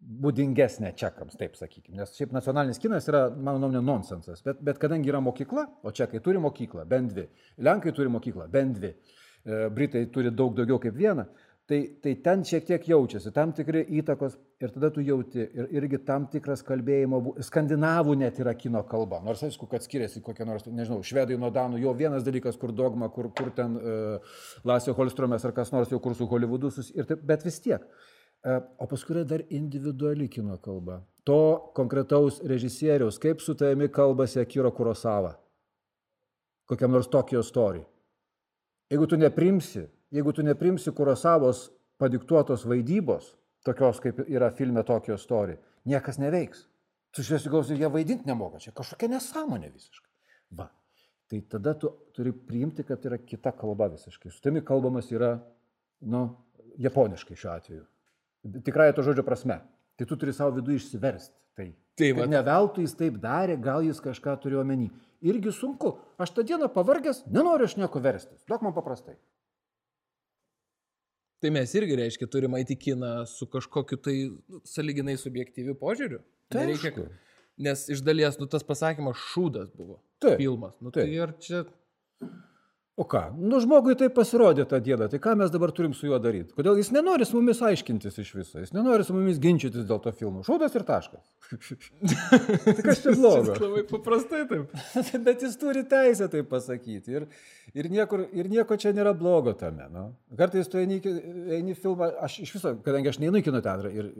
būdingesnė čekams, taip sakykime. Nes šiaip nacionalinis kinas yra, mano nuomonė, nonsensas. Bet, bet kadangi yra mokykla, o čekai turi mokyklą, bent dvi, lenkai turi mokyklą, bent dvi. E, Britai turi daug daugiau kaip vieną, Tai, tai ten šiek tiek jaučiasi, tam tikri įtakos ir tada tu jauti ir irgi tam tikras kalbėjimo, skandinavų net yra kino kalba, nors aišku, kad skiriasi kokie nors, nežinau, švedai nuo danų, jo vienas dalykas, kur dogma, kur, kur ten uh, Lasio Holstromės ar kas nors jau kur su Hollywoodu, sus, taip, bet vis tiek. Uh, o paskui yra dar individuali kino kalba. To konkretaus režisieriaus, kaip su tavimi kalbasi Akiro Kurosava, kokiam nors Tokijo story. Jeigu tu neprimsi, jeigu tu neprimsi Kurosavos padiktuotos vaidybos, tokios kaip yra filme Tokijo story, niekas neveiks. Tu žiūrėsi, gausi, jie vaidinti nemoka, čia kažkokia nesąmonė visiškai. Va. Tai tada tu turi priimti, kad yra kita kalba visiškai. Su tami kalbamas yra, nu, japoniškai šiuo atveju. Tikrai to žodžio prasme. Tai tu turi savo vidų išsiversti. Tai, Tai ne veltui jis taip darė, gal jis kažką turėjo omeny. Irgi sunku. Aš tą dieną pavargęs, nenoriu aš nieko verstis. Duok man paprastai. Tai mes irgi, reiškia, turime eiti į kiną su kažkokiu tai nu, saliginai subjektyviu požiūriu. Tai Nereikia, aišku. nes iš dalies, nu, tas pasakymas šūdas buvo. Taip, Filmas. Nu, tai taip. ar čia... O ką? Nu, žmogui tai pasirodė tą dieną. Tai ką mes dabar turim su juo daryti? Kodėl jis nenori su mumis aiškintis iš viso? Jis nenori su mumis ginčytis dėl to filmo. Šūdas ir taškas. tai kas čia blogo? Labai paprastai taip. Bet jis turi teisę tai pasakyti. Ir, ir, niekur, ir nieko čia nėra blogo tame. Nu. Kartais tu eini, eini filmą, aš iš viso, kadangi aš neinu į kino teatrą ir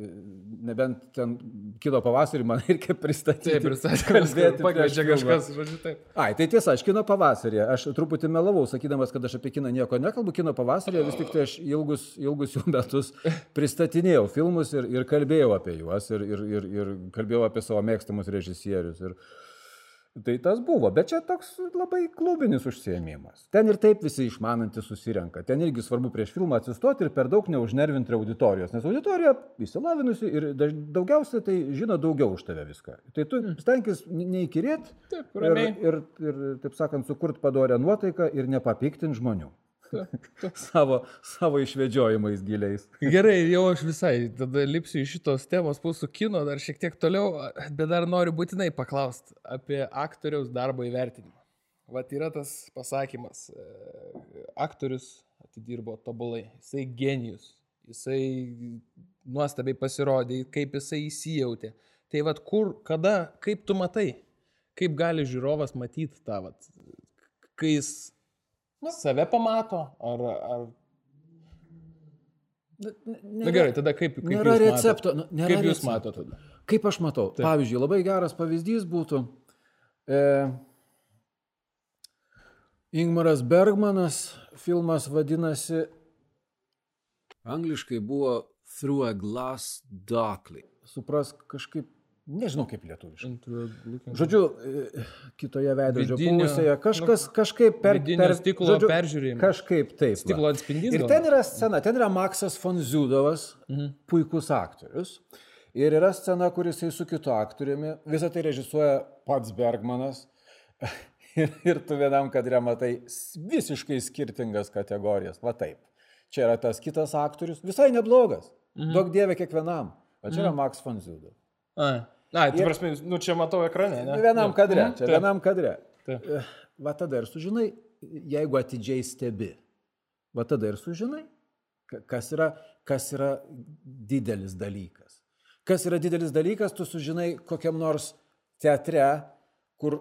nebent ten kino pavasarį man reikia pristatyti. Taip, pristatė, kalbėti pakviečia kažkas, žodžiu, taip. Ai, tai tiesa, aš kino pavasarį, aš truputį melavau, sakydamas, kad aš apie kiną nieko nekalbu, kino pavasarį vis tik tai aš ilgus, ilgus jų metus pristatinėjau filmus ir, ir kalbėjau apie juos ir, ir, ir, ir kalbėjau apie savo mėgstamus režisierius. Ir, tai tas buvo, bet čia toks labai klubinis užsiemimas. Ten ir taip visi išmanantys susirenka. Ten irgi svarbu prieš filmą atsistoti ir per daug neužnervinti auditorijos, nes auditorija įsilavinusi ir daugiausiai tai žino daugiau už tave viską. Tai tu stenkis neįkirėti ir, ir, ir, taip sakant, sukurti padorę nuotaiką ir nepapiktinti žmonių. Savo, savo išvedžiojimais giliais. Gerai, jau aš visai tada lipsiu iš šitos temos pusų kino, dar šiek tiek toliau, bet dar noriu būtinai paklausti apie aktoriaus darbo įvertinimą. Vat yra tas pasakymas, e, aktorius atidirbo tobulai, jisai genijus, jisai nuostabiai pasirodė, kaip jisai įsijautė. Tai vad kur, kada, kaip tu matai, kaip gali žiūrovas matyti tą, vat, kai jis save pamato, ar, ar Na gerai, tada kaip, kaip nėra jūs recepto, Matot? nu, nėra Kaip jūs matote tada? Kaip aš matau? Taip. Pavyzdžiui, labai geras pavyzdys būtų e, Ingmaras Bergmanas, filmas vadinasi, angliškai buvo Through a Glass Darkly. Suprask kažkaip, nežinau kaip lietuviškai. Žodžiu, e, kitoje veidrodžio Vidinio- pusėje kažkas kažkaip per, per stiklo peržiūrėjimą. Kažkaip taip. Stiklo atspindys. Ir ten yra scena, ten yra Maksas von Ziudovas, mhm. puikus aktorius. Ir yra scena, kuris jisai su kitu aktoriumi, visą tai režisuoja pats Bergmanas. ir, ir tu vienam kadre matai visiškai skirtingas kategorijas. Va taip. Čia yra tas kitas aktorius, visai neblogas. Mhm. Daug dievė kiekvienam. O čia yra Maks von Ziudovas. Ai, Ai, tu Ir- prasme, nu čia matau ekrane, ne? Vienam Jo. kadre, Mhm, čia taip. vienam kadre. Taip. Eh, Va tada ir sužinai, jeigu atidžiai stebi, va tada ir sužinai, ka- kas yra, kas yra didelis dalykas. Kas yra didelis dalykas, tu sužinai kokiam nors teatre, kur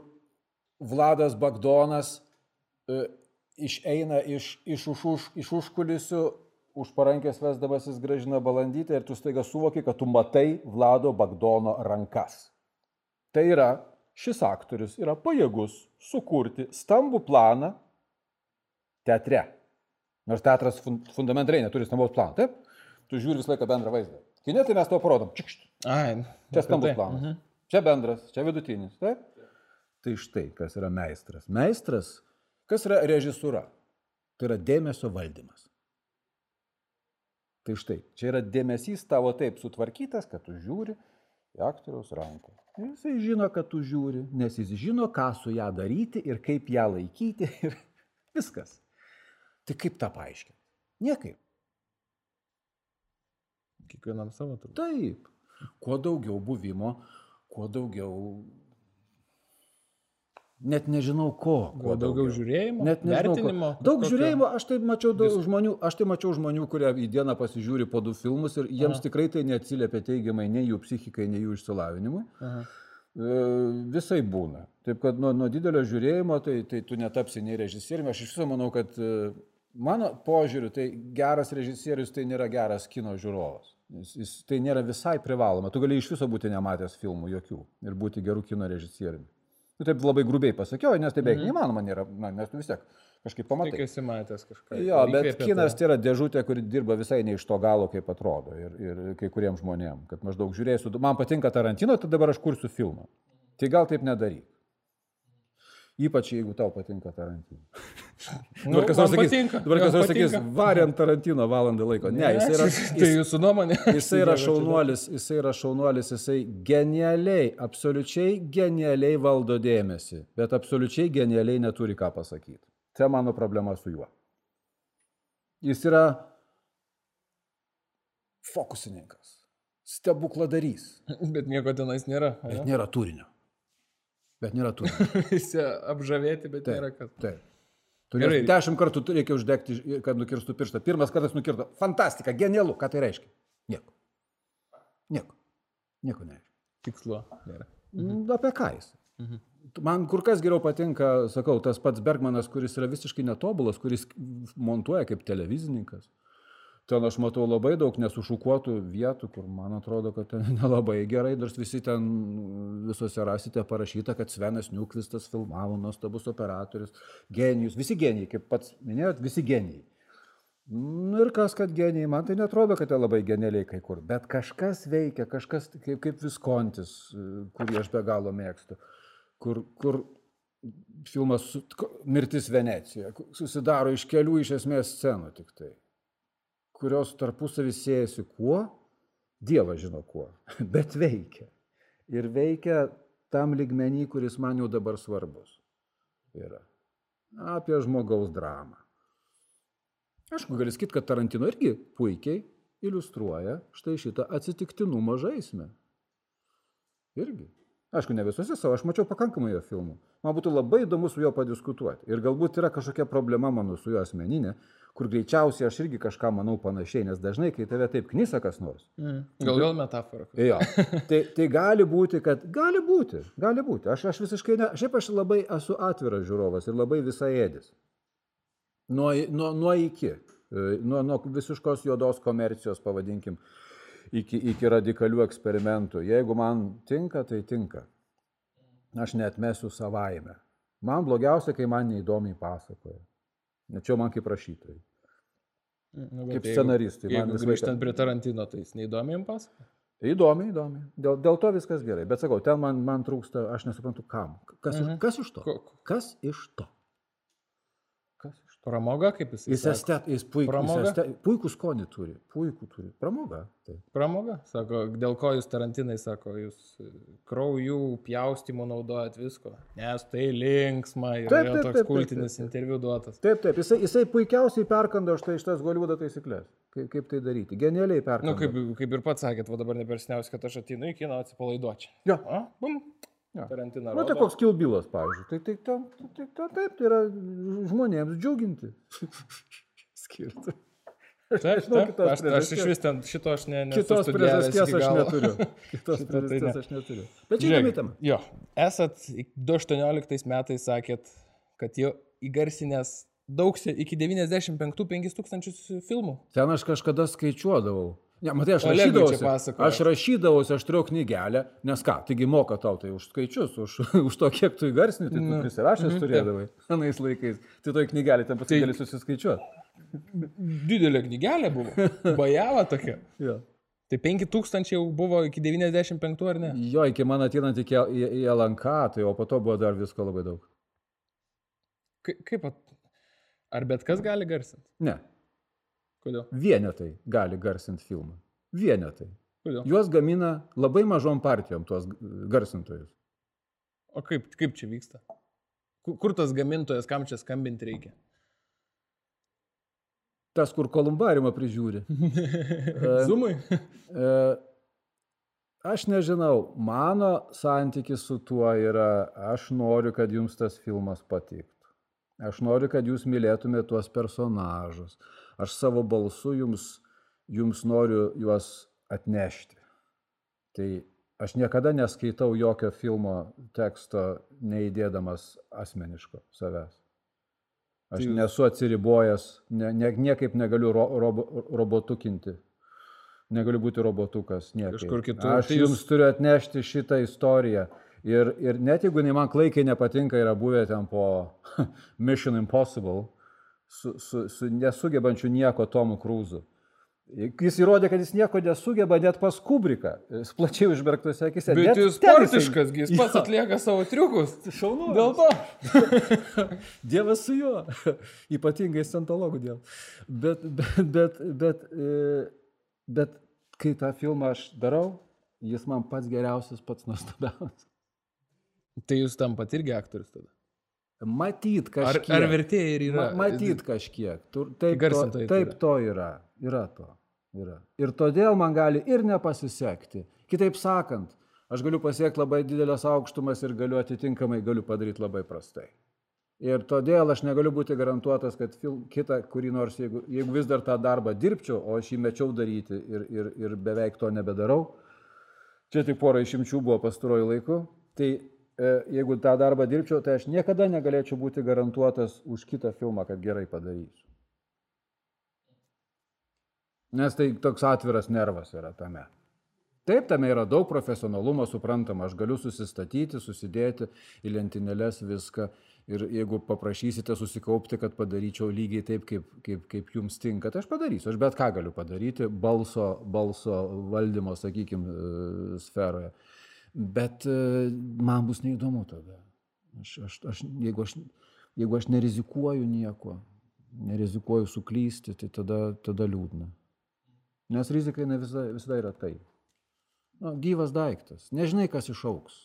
Vladas Bagdonas e, išeina iš, iš, už, iš užkulisių, už parankės vesdamasis gražina balandytę ir tu staiga suvoki, kad tu matai Vlado Bagdono rankas. Tai yra, šis aktorius yra pajėgus sukurti stambų planą teatre. Nors teatras fun fundamentaliai neturi stambaus plano, taip? Tu žiūri visą laiką bendrą vaizdą. Kine tai mes to parodom. Čikšt. Ai, Čia stambus tai. planas. Mhm. Čia bendras, čia vidutinis, taip? Tai štai, kas yra meistras. Meistras, kas yra režisūra? Tai yra dėmesio valdymas. Tai štai, čia yra dėmesys tavo taip sutvarkytas, kad tu žiūri į aktoriaus ranką. Ir Jisai žino, kad tu žiūri, nes jis žino, ką su ją daryti ir kaip ją laikyti ir viskas. Tai kaip tą paaiškinti? Niekaip. Kiekvienam savo turbūt. Taip. Kuo daugiau buvimo, kuo daugiau net nežinau ko. kuo Gal daugiau žiūrėjimo, Net nežinau, ko. vertinimo. Daug kažkokio? žiūrėjimo, aš tai mačiau daug Visko. žmonių, aš tai mačiau žmonių, kurie į dieną pasižiūri po du filmus ir jiems Aha. tikrai tai neatsiliepia teigiamai nei jų psichikai, nei jų išsilavinimui. Aha. E, Visai būna. Taip kad nuo, nuo didelio žiūrėjimo tai, tai tu netapsi nei režisieriumi. Aš iš viso manau, kad e, mano požiūriu, tai geras režisierius tai nėra geras kino žiūrovas. Jis, jis, tai nėra visai privaloma. Tu gali iš viso būti nematęs filmų jokių ir būti gerų kino režisieriumi. Nu, taip labai grubiai pasakiau, nes tai beveik neįmanoma nėra, na, nes vis tiek kažkaip pamatai. Tik esi matęs kažką. Jo, bet kinas tai yra dėžutė, kuri dirba visai ne iš to galo, kaip atrodo. Ir, ir kai kuriems žmonėms, kad maždaug žiūrėsiu, man patinka Tarantino, tai dabar aš kursiu filmą. Tai gal taip nedaryk. Ypač jeigu tau patinka Tarantino. Nu, Dabar kas nors sakys, patinka, dabar kas nors sakys variant Tarantino valandą laiko. Ne, jis yra, Tai jis, jūsų nuomonė. jisai yra šaunuolis, jisai yra šaunuolis, jisai genialiai, absoliučiai genialiai valdo dėmesį, bet absoliučiai genialiai neturi ką pasakyti. Tai mano problema su juo. Jis yra fokusininkas, stebukladarys, Bet nieko tenais nėra. bet nėra turinio. Bet nėra turinio. Visi apžavėti, bet nėra kas. Taip. Tu Gerai. dešimt kartų reikia uždegti, kad nukirstų pirštą. Pirmas kartas nukirto. Fantastika, genialu. Ką tai reiškia? Nieko. Nieko. Nieko nereiškia. Tikslo nėra. Mhm. Apie ką jis? Mhm. Man kur kas geriau patinka, sakau, tas pats Bergmanas, kuris yra visiškai netobulas, kuris montuoja kaip televizininkas. Ten aš matau labai daug nesušukuotų vietų, kur man atrodo, kad ten nelabai gerai, nors visi ten visose rasite parašyta, kad Svenas Niukvistas filmavo, nuostabus operatorius, genijus, visi genijai, kaip pats minėjot, visi genijai. Nu ir kas, kad genijai, man tai netrodo, kad jie labai genialiai kai kur, bet kažkas veikia, kažkas kaip, kaip Viskontis, kurį aš be galo mėgstu, kur, kur filmas Mirtis Venecijoje ku- susidaro iš kelių iš esmės scenų tik tai, kurios tarpusavį siejasi kuo, Dievas žino kuo, bet veikia. Ir veikia tam ligmenį, kuris man jau dabar svarbus yra. Apie žmogaus dramą. Aišku, gali sakyti, kad Tarantino irgi puikiai iliustruoja štai šitą atsitiktinumo žaismę. Irgi. Aišku, ne visuose savo, aš mačiau pakankamai jo filmų. Man būtų labai įdomu su juo padiskutuoti. Ir galbūt yra kažkokia problema mano su juo asmeninė, kur greičiausiai aš irgi kažką manau panašiai, nes dažnai, kai tave taip knisa kas nors. Mhm. Gal vėl metafora. Jo, tai, tai gali būti, kad gali būti, gali būti. Aš, aš visiškai ne, šiaip aš labai esu atviras žiūrovas ir labai visai ėdis. Nuo, nuo, nuo iki, e, nuo, nuo visiškos juodos komercijos, pavadinkim, iki, iki radikalių eksperimentų. Jeigu man tinka, tai tinka. Aš netmesiu savaime. Man blogiausia, kai man neįdomiai pasakoja. Net čia man kaip rašytojai. Nu, Kaip jeigu- scenaristai. Man Jeigu visą laiką- grįžtant prie Tarantino, tai jis neįdomi jums pasako? Įdomi, įdomi. Dėl, dėl to viskas gerai. Bet sakau, ten man, man trūksta, aš nesuprantu kam. Kas, mhm. To? Ko- Kas iš to? Kas iš to? Pramoga, kaip jis Jis, estet, jis, puik, jis Pramoga? estet, puikų skonį turi. Puikų turi. Pramoga. Tai. Pramoga? Sako, dėl ko jūs Tarantinai, sako, jūs e, kraujų pjaustymų naudojat visko. Nes tai linksma ir Taip, taip, toks taip, kultinis taip, taip. interviu duotas. Taip, taip. Jisai, jisai puikiausiai perkando štai šitas Holivudo taisyklės. Kaip, kaip tai daryti. Genialiai Na, perkando. nu, kaip, kaip ir pats sakėt, va dabar nepersniausia, kad aš ateinu į kiną atsipalaiduočiau. Jo. A, bum. Jo. Tarantino. Nu, tai koks kilbilas, pavyzdžiui. Tai, tai, tai, tai, tai, taip, tai yra žmonėms džiuginti. Skirti. Aš Taip, nežinau taip, kitos aš, aš iš priežasties. vis ten šito aš ne, nesu Kitos priežasties aš neturiu. Kitos Šito tai priežasties ne. aš neturiu. Bet čia įdomi tema. Jo, esat 2018 metais sakėt, kad jau įgarsinęs daug, iki 95 5000 filmų. Ten aš kažkada skaičiuodavau. Ne, matai, aš rašydavausi. Aš rašydavausi, aš turėjau knygelę, nes ką, taigi moka tau tai už skaičius, už, už to, kiek tu įgarsini, tai tu Nu. prisirašęs Mhm, turėdavai anais laikais. Tai toj knygelė ten paskui Tai- gali susiskaičiuoti. Didelė knygelė buvo. Bajava tokia. Jo. Tai 5000 jau buvo iki 95 ar ne? jo, iki man ateinant iki į, į LNK, tai o po to buvo dar visko labai daug. Ka- Kaip, at- ar bet kas gali garsinti? Ne, Kodėl? vienetai gali garsinti filmą. Vienetai. Kodėl? Juos gamina labai mažom partijom, tuos garsintojus. O kaip, kaip čia vyksta? Ku- Kur tas gamintojas, kam čia skambinti reikia? Tas, kur kolumbariumą prižiūri. Zumai? E, Aš nežinau, mano santykis su tuo yra, aš noriu, kad jums tas filmas patiktų. Aš noriu, kad jūs mylėtumėte tuos personažus. Aš savo balsu jums, jums noriu juos atnešti. Tai aš niekada neskaitau jokio filmo teksto neįdėdamas asmeniško savęs. Aš Tai- nesu atsiribojęs, ne, ne, niekaip negaliu ro, robo, robotukinti. Negaliu būti robotukas. Niekaip. Kažkur kitur. Aš Tai jūs- jums turiu atnešti šitą istoriją. Ir, ir net jeigu man klaikiai nepatinka, yra buvę ten po Mission Impossible, su, su, su nesugebančiu nieko Tomu Krūzu. Jis įrodė, kad jis nieko nesugeba net pas Kubriką, jis plačiai užbergtose akise. Bet Net jis sportiškas, jis pats Jo. atlieka savo triukus. Šaunu. Dėl to. Dievas su juo. Ypatingai scientologų dėl. Bet, bet, bet, bet, e, bet kai tą filmą aš darau, jis man pats geriausias, pats nuostabiausias. Tai jūs tampat irgi aktorius tada. Matyt, Ar, kažkiek. ar vertėjai ir yra? Ma, matyt kažkiek. Tur, taip, to, Įgarsintojai taip to yra. Yra to. Yra. Ir todėl man gali ir nepasisekti. Kitaip sakant, aš galiu pasiekti labai didelės aukštumas ir galiu atitinkamai galiu padaryti labai prastai. Ir todėl aš negaliu būti garantuotas, kad film, kitą, kurį nors, jeigu, jeigu vis dar tą darbą dirbčiau, o aš jį mečiau daryti ir, ir, ir beveik to nebedarau, čia tik pora išimčių buvo pastaruoju laiku, tai jeigu tą darbą dirbčiau, tai aš niekada negalėčiau būti garantuotas už kitą filmą, kad gerai padarysiu. Nes tai toks atviras nervas yra tame. Taip, tame yra daug profesionalumo, suprantama, aš galiu susistatyti, susidėti į lentynėlės viską ir jeigu paprašysite susikaupti, kad padaryčiau lygiai taip, kaip, kaip, kaip jums tinka, tai aš padarysiu. Aš bet ką galiu padaryti balso, balso valdymo, sakykime, sferoje. Bet e, man bus neįdomu tada. Aš, aš, aš, jeigu, aš, jeigu aš nerizikuoju nieko, nerizikuoju suklysti, tai tada, tada liūdna. Nes rizika visada, visada yra tai. Na, gyvas daiktas. Nežinai, kas išauks.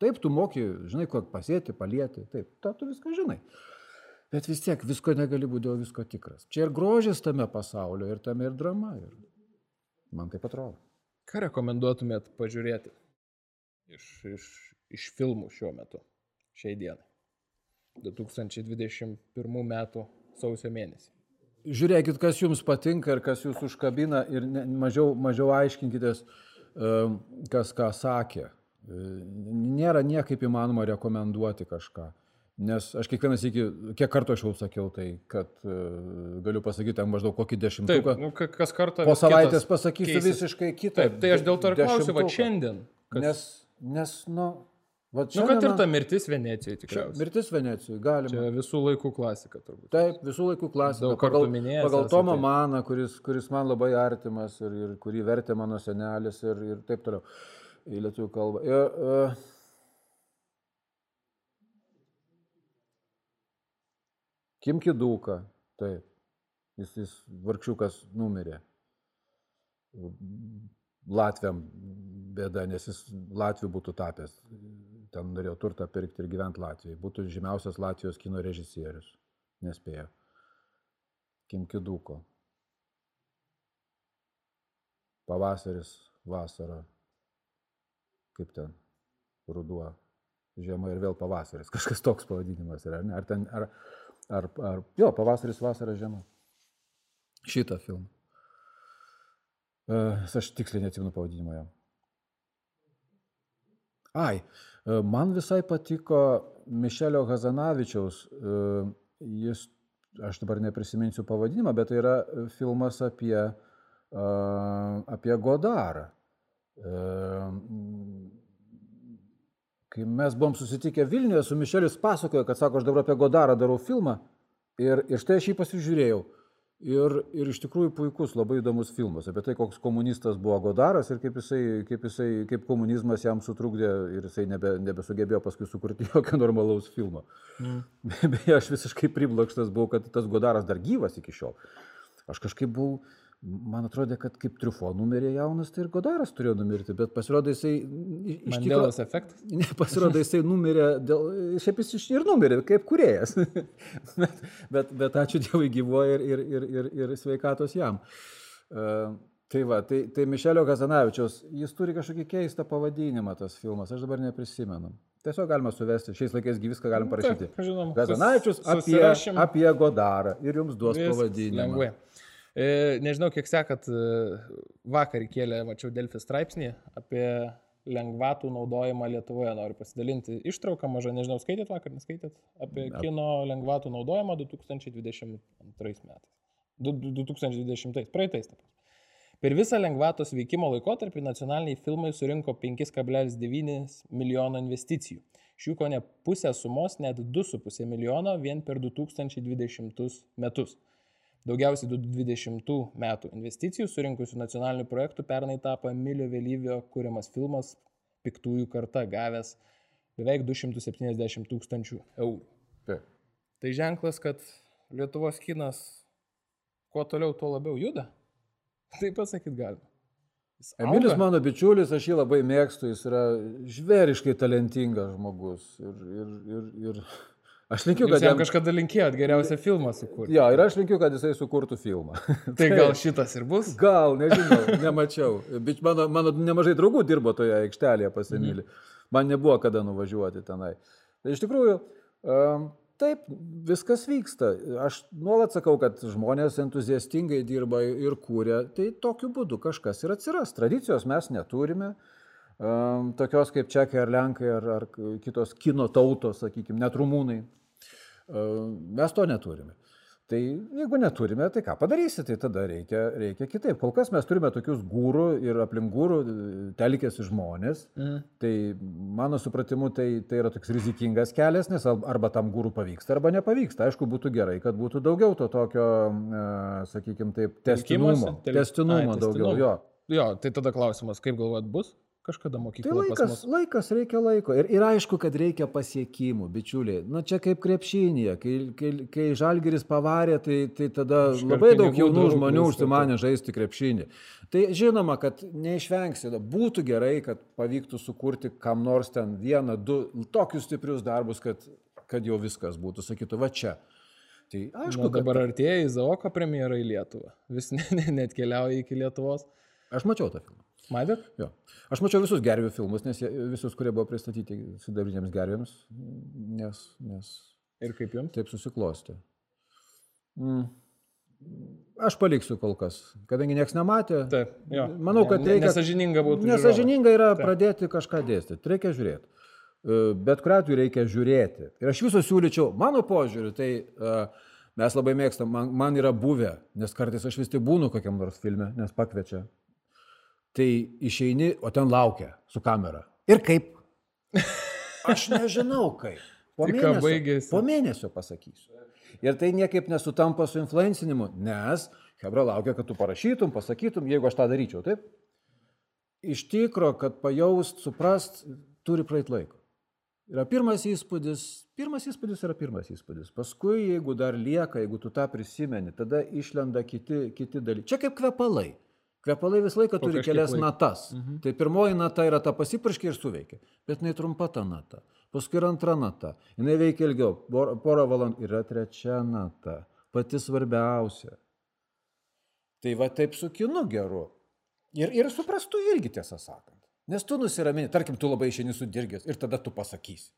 Taip, tu moki, žinai, ko pasėti, palėti. Taip, ta tu viską žinai. Bet vis tiek visko negali būti dėl visko tikras. Čia ir grožis tame pasaulio, ir tame ir drama. Ir man taip atrodo. Ką rekomenduotumėt pažiūrėti iš, iš, iš filmų šiuo metu, šiai dienai? 2021 metų sausio mėnesį. Žiūrėkit, kas jums patinka ir kas jūs užkabina ir ne, mažiau, mažiau aiškinkitės, e, kas ką sakė. E, Nėra niekaip įmanoma rekomenduoti kažką. Nes aš kiekvienas iki, kiek kartų aš jau sakiau tai, kad e, galiu pasakyti ten maždaug kokį Taip, dešimtuką. nu, ka- kas kartą. po savaitės pasakysiu keisis. visiškai kitą. Taip, tai aš dėl to ir klausiu, va šiandien. Kas, Nes, nes, nu, va nu, kad ir ta mirtis Venecijoje tikriausiai. Mirtis Venecijoje, galima. Čia visų laikų klasika turbūt. Taip, visų laikų klasika. Daug kartų pagal, minėjęs pagal. Tomą Maną, kuris, kuris man labai artimas ir, ir kurį vertė mano senelis ir, ir taip toliau į lietuvių kalbą. Ir, uh, Kim Kiduka, taip. Jis, jis vargšiukas numirė. Latviam bėda, nes jis Latvių būtų tapęs. Ten norėjo turtą pirkti ir gyventi Latvijoje. Būtų žymiausias Latvijos kino režisierius. Nespėjo. Kim Kiduko. Pavasaris, vasara. Kaip ten? Ruduo. Žiema ir vėl pavasaris. Kažkas toks pavadinimas yra. ne? Ar, ten, ar, ar, ar jo, pavasaris, vasara, žiema. Šitą filmą. Aš tiksliai neatsimenu pavadinimo jam. Ai, man visai patiko Mišelio Hazanavičiaus, jis, aš dabar neprisiminsiu pavadinimą, bet tai yra filmas apie, apie Godarą. Kai mes buvom susitikę Vilniuje, su Mišelis pasakojo, kad sako, aš dabar apie Godarą darau filmą ir, ir štai aš jį pasižiūrėjau. Ir, ir iš tikrųjų puikus, labai įdomus filmas apie tai, koks komunistas buvo Godaras ir kaip, jisai, kaip, jisai, kaip komunizmas jam sutrukdė ir jisai nebe, nebesugebėjo paskui sukurti jokio normalaus filmo. Mm. Beje, aš visiškai priblokštas buvau, kad tas Godaras dar gyvas iki šiol. Aš kažkaip buvau, man atrodė, kad kaip triufo numirė jaunas, tai ir Godaras turėjo numirti, bet pasirodo jisai. Mandelos efektas. Ne, pasirodo, jisai numirė, dėl, šiaip jis iš- ir numirė, kaip kuriejas. bet, bet, bet ačiū Dievui gyvoja ir, ir, ir, ir, ir sveikatos jam. Uh, Tai va, tai, tai Mišelio Kazanavičiaus, jis turi kažkokį keistą pavadinimą tas filmas, aš dabar neprisimenu. Tiesiog galima suvesti, šiais laikais viską galim parašyti. Taip, žinom, Kazanavičius apie, apie Godarą ir jums duos Viskas pavadinimą. Lengvai. E, nežinau, kiek sekat, e, vakar įkėlė, mačiau Delfi straipsnį apie lengvatų naudojimą Lietuvoje. Noriu pasidalinti ištrauką, mažą, nežinau, skaitėt vakar, neskaitėt, apie Ne. kino lengvatų naudojimą 2022 metais. Du- du- 2020, praeitais. ta prasme. Per visą lengvatos veikimo laikotarpį nacionaliniai filmai surinko 5,9 milijono investicijų. Iš jų ko ne pusę sumos, net 2,5 milijono vien per 2020 metus. Daugiausiai 2020 metų investicijų surinkusių nacionalinių projektų pernai tapo Emilio Vėlyvio kūriamas filmas Piktųjų karta, gavęs beveik 270 tūkstančių eurų. Taip. Tai ženklas, kad Lietuvos kinas kuo toliau, tuo labiau juda. Tai pasakyti galima. Emilis mano bičiulis, aš jį labai mėgstu, jis yra žvėriškai talentingas žmogus. Ir, ir, ir, ir aš linkiu, Jūs kad jam kažkada linkėjot geriausią filmą sukurti. Jo, ir aš linkiu, kad jisai sukurtų filmą. Tai gal šitas ir bus? Gal, nežinau, nemačiau. Bet mano, mano nemažai draugų dirbo toje aikštelėje pas Emilį. Man nebuvo kada nuvažiuoti tenai. Tai iš tikrųjų, um, taip, viskas vyksta. Aš nuolat sakau, kad žmonės entuziastingai dirba ir kūrė. Tai tokiu būdu kažkas ir atsiras. Tradicijos mes neturime. Um, tokios kaip čekai ar lenkai ar, ar kitos kino tautos, sakykime, net rumūnai. Um, mes to neturime. Tai jeigu neturime, tai ką padarysi, tai tada reikia, reikia kitaip. Kol kas mes turime tokius gūrų ir aplink gūrų telkėsi žmonės. Mm. Tai mano supratimu, tai, tai yra toks rizikingas kelias, nes arba tam gūrų pavyksta, arba nepavyksta. Aišku, būtų gerai, kad būtų daugiau to tokio, sakykime taip, testinumo. Testinumo Ai, daugiau, tęstinumo. jo. Jo, tai tada klausimas, kaip galvat bus? Kažkada Tai mokykloje pas laikas, mus. laikas, reikia laiko. Ir, ir aišku, kad reikia pasiekimų, bičiuliai. Na čia kaip krepšinėje. Kai, kai, kai žalgeris pavarė, tai, tai tada Iškart labai daug jaunų žmonių užsimanė žaisti krepšinį. Tai žinoma, kad neišvengsi. Būtų gerai, kad pavyktų sukurti kam nors ten vieną, du tokius stiprius darbus, kad, kad jau viskas būtų. Sakytų, va čia. Tai aišku, Na, kad dabar artėja Izaoko premjera į Lietuvą. Vis ne, ne, net keliauja iki Lietuvos. aš mačiau tą filmą. Matėt? Jo. Aš mačiau visus gervių filmus, nes jie, visus, kurie buvo pristatyti sidabrinėms gervėms, nes, nes Ir kaip jums? taip susiklosti. Mm. Aš paliksiu kol kas, kadangi niekas nematė. Taip, jo. Manau, kad reikia- Nesažininga būtų. Nesažininga yra pradėti kažką dėstyti, reikia žiūrėti. E, Bet kuriuo atveju reikia žiūrėti. Ir aš viso siūlyčiau, mano požiūriu, tai uh, mes labai mėgstam, man, man yra buvę, nes kartais aš vis tik būnu kokiam nors filme, nes pakviečia. Tai išeini, o ten laukia su kamera. Ir kaip? Aš nežinau kaip. Po ką mėnesio, po mėnesio pasakysiu. Ir tai niekaip nesutampa su influencinimu, nes Hebra laukia, kad tu parašytum, pasakytum, jeigu aš tą daryčiau, taip? Iš tikro, kad pajaust, suprast, turi praeit laiko. Yra pirmas įspūdis, pirmas įspūdis yra pirmas įspūdis. Paskui, jeigu dar lieka, jeigu tu tą prisimeni, tada išlenda kiti, kiti dalykai. Čia kaip kvepalai. Kvepalai visą laiką turi kelias laiko. natas. Mhm. Tai pirmoji nata yra ta pasipurškė ir suveikia. Bet jinai trumpa ta nata. Paskui yra antra nata. Jinai veikia ilgiau, por- porą valandų. Yra trečia nata. Pati svarbiausia. Tai va taip su kinu geru. Ir, ir suprastų irgi tiesą sakant. Nes tu nusiramini, tarkim, tu labai išeini sudirgęs ir tada tu pasakysi.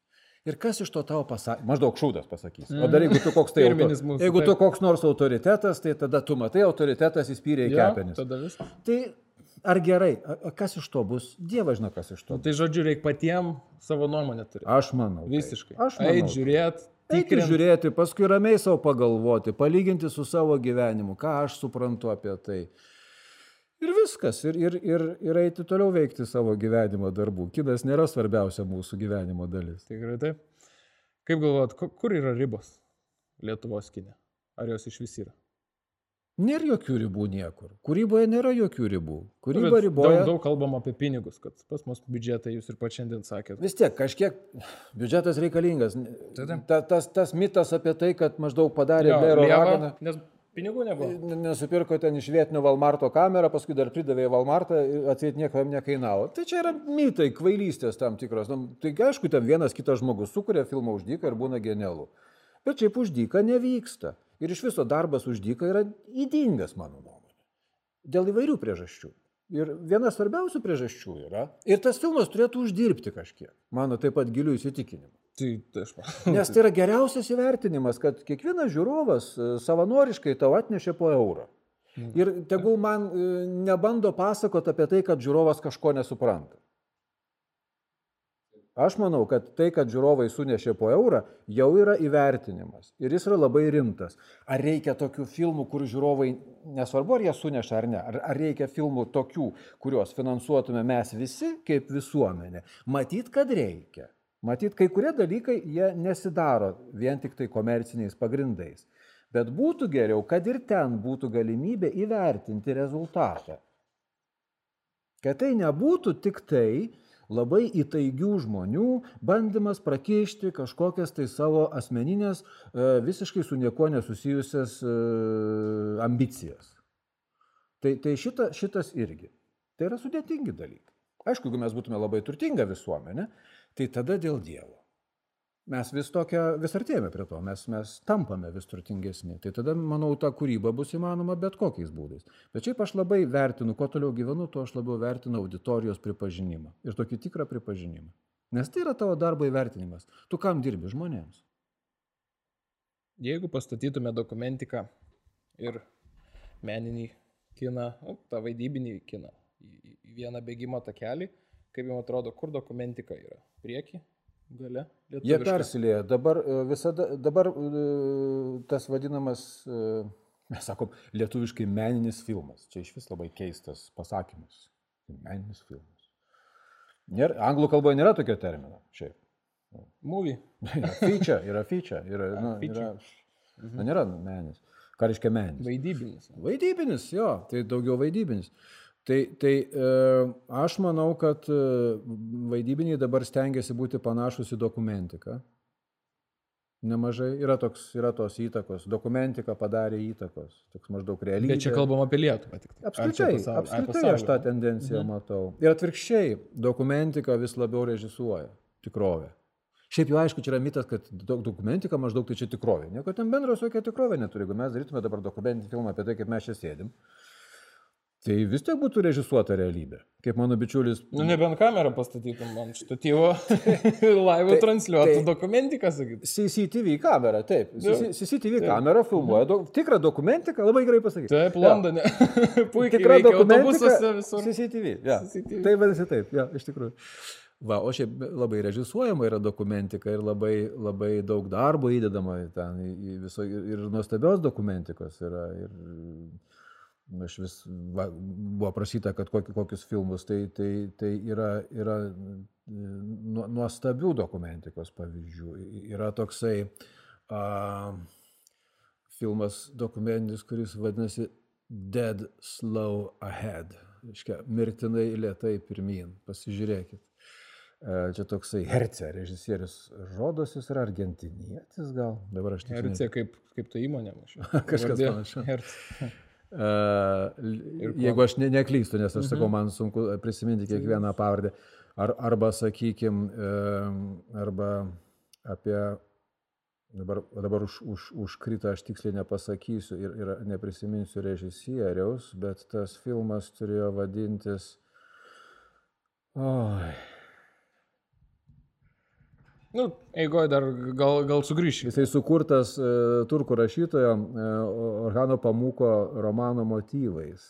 Ir kas iš to tavo pasakė? Maždaug šūdas pasakys. O dar jeigu tu koks tai auto... Pirminis mūsų, Jeigu taip. tu koks nors autoritetas, tai tada tu matai, autoritetas įspyrė į Jo, kepenis. Tai ar gerai, kas iš to bus? Dievas žino, kas iš to Nu, bus. tai žodžiu, reikia patiem savo nuomonę turėti. Aš manau. Visiškai. Aš manau. Eit, žiūrėt, Eiti žiūrėti, paskui ramiai savo pagalvoti, palyginti su savo gyvenimu, ką aš suprantu apie tai. Ir viskas, ir, ir, ir, ir eiti toliau veikti savo gyvenimo darbų. Kinas nėra svarbiausia mūsų gyvenimo dalis. Tikrai taip. Kaip galvojat, ku- kur yra ribos Lietuvos kinė? Ar jos iš vis yra? Nėra jokių ribų niekur. Kūryboje nėra jokių ribų. Nu, Kūryba riboja. Daug, daug kalbam apie pinigus, kad pas mus biudžetai, jūs ir pat šiandien sakėt. Vis tiek kažkiek biudžetas reikalingas. Ta, tas, tas mitas apie tai, kad maždaug padarė lieva, raganą. Nes pinigų nebuvo. N- Nesupirko ten iš vietinio Valmarto kamerą, paskui dar pridavė į Valmartą, atseit nieko jam nekainavo. Tai čia yra mitai, kvailystės tam tikros. Nu, tai aišku, ten vienas kitas žmogus sukuria filmą už dyką ir būna genialu. Bet šiaip už dyką nevyksta. Ir iš viso darbas už dyką yra įdingas, mano nuomonė. Dėl įvairių priežasčių. Ir viena svarbiausių priežasčių yra, ir tas filmas turėtų uždirbti kažkiek, mano taip pat gilių įsitikinimų. Tai, tai aš man. Nes tai yra geriausias įvertinimas, kad kiekvienas žiūrovas e, savanoriškai tau atnešė po eurą. Ir tegul man e, nebando pasakoti apie tai, kad žiūrovas kažko nesupranta. Aš manau, kad tai, kad žiūrovai sunešė po eurą, jau yra įvertinimas. Ir jis yra labai rimtas. Ar reikia tokių filmų, kur žiūrovai, nesvarbu, ar jie suneša ar ne, ar, ar reikia filmų tokių, kuriuos finansuotume mes visi kaip visuomenė. Matyt, kad reikia. Matyt, kai kurie dalykai jie nesidaro vien tik tai komerciniais pagrindais. Bet būtų geriau, kad ir ten būtų galimybė įvertinti rezultatą. Kad tai nebūtų tik tai labai įtaigių žmonių bandymas prakišti kažkokias tai savo asmeninės, e, visiškai su niekuo nesusijusias e, ambicijas. Tai, tai šita, šitas irgi. Tai yra sudėtingi dalykai. Aišku, jeigu mes būtume labai turtinga visuomenė, tai tada dėl Dievo. Mes vis, tokia, vis artėjame prie to, mes, mes tampame vis turtingesni. Tai tada, manau, ta kūryba bus įmanoma bet kokiais būdais. Bet šiaip aš labai vertinu, kuo toliau gyvenu, tuo aš labiau vertinu auditorijos pripažinimą. Ir tokį tikrą pripažinimą. Nes tai yra tavo darbo įvertinimas. Tu kam dirbi žmonėms? Jeigu pastatytume dokumentiką ir meninį kiną, nu, tą vaidybinį kiną į vieną bėgimo takelį, kaip jums atrodo, kur dokumentika yra? Prieki, gale? Jie lietuviška? persilėja. Dabar e, visada, dabar e, tas vadinamas, e, mes sakom, lietuviškai meninis filmas. Čia iš vis labai keistas pasakymas. Meninis filmas. Nėra, anglų kalboje nėra tokio termino. Šiaip. Movie. Feature, yra feature. Yra, A, nu, feature. yra, nu, nėra menis. Ką reiškia menis? Vaidybinis. Vaidybinis, jo, tai daugiau vaidybinis. Tai, tai e, aš manau, kad e, vaidybiniai dabar stengiasi būti panašus į dokumentiką. Nemažai yra, toks, yra tos įtakos. Dokumentika padarė įtakos. Toks maždaug realybė. Bet čia kalbam apie Lietuvą tik. tai. Apskritai, ai, apskritai aš tą tendenciją Mhm. matau. Ir atvirkščiai, dokumentika vis labiau režisuoja tikrovę. Šiaip jau aišku, čia yra mitas, kad do- dokumentika maždaug tai čia tikrovė. Nieko ten bendro su jokia tikrovė neturi. Jeigu mes darytume dabar dokumentinį filmą apie tai, kaip mes čia sėdim, tai vis tiek būtų režisuota realybė. Kaip mano bičiulis. Nu, nebent kamerą pastatytum ant štatyvo ir laivų Tai- transliuotų tai- dokumentiką, sakyt. CCTV kamera, taip. Nu, CCTV taip. kamera filmuoja do, tikrą dokumentiką, labai gerai pasakyti. Taip. Londone. Puikiai Tikra dokumentika. visur. CCTV. Ja. CCTV. Tai vadinasi taip, ja, iš tikrųjų. Va, o šiaip labai režisuojama yra dokumentika ir labai, labai daug darbo įdedama ten, į, į viso, ir, ir nuostabios dokumentikos yra. Ir, aš vis va, buvo prašyta, kad koki, kokius filmus, tai, tai, tai yra, yra nu- nuostabių dokumentikos pavyzdžių. Yra toksai a, filmas dokumentinis, kuris vadinasi Dead Slow Ahead. Reiškia, mirtinai lietai pirmin. Pasižiūrėkit. E, Čia toksai Herce režisierius. Rodos jis yra argentinietis gal. Dabar aš tiksliai RC kaip, kaip ta įmonė. mačiau. Kažkas panašaus. Jeigu aš ne, neklystu, nes aš Mhm. sakau, man sunku prisiminti kiekvieną pavardę. Ar, arba, sakykime, arba apie, dabar, dabar už, už, užkrito, aš tiksliai nepasakysiu ir, ir neprisiminsiu režisieriaus, bet tas filmas turėjo vadintis... Oi, Nu, eigoje dar gal, gal sugrįšiu. Jisai sukurtas e, turkų rašytojo e, Orhano Pamuko romano motyvais.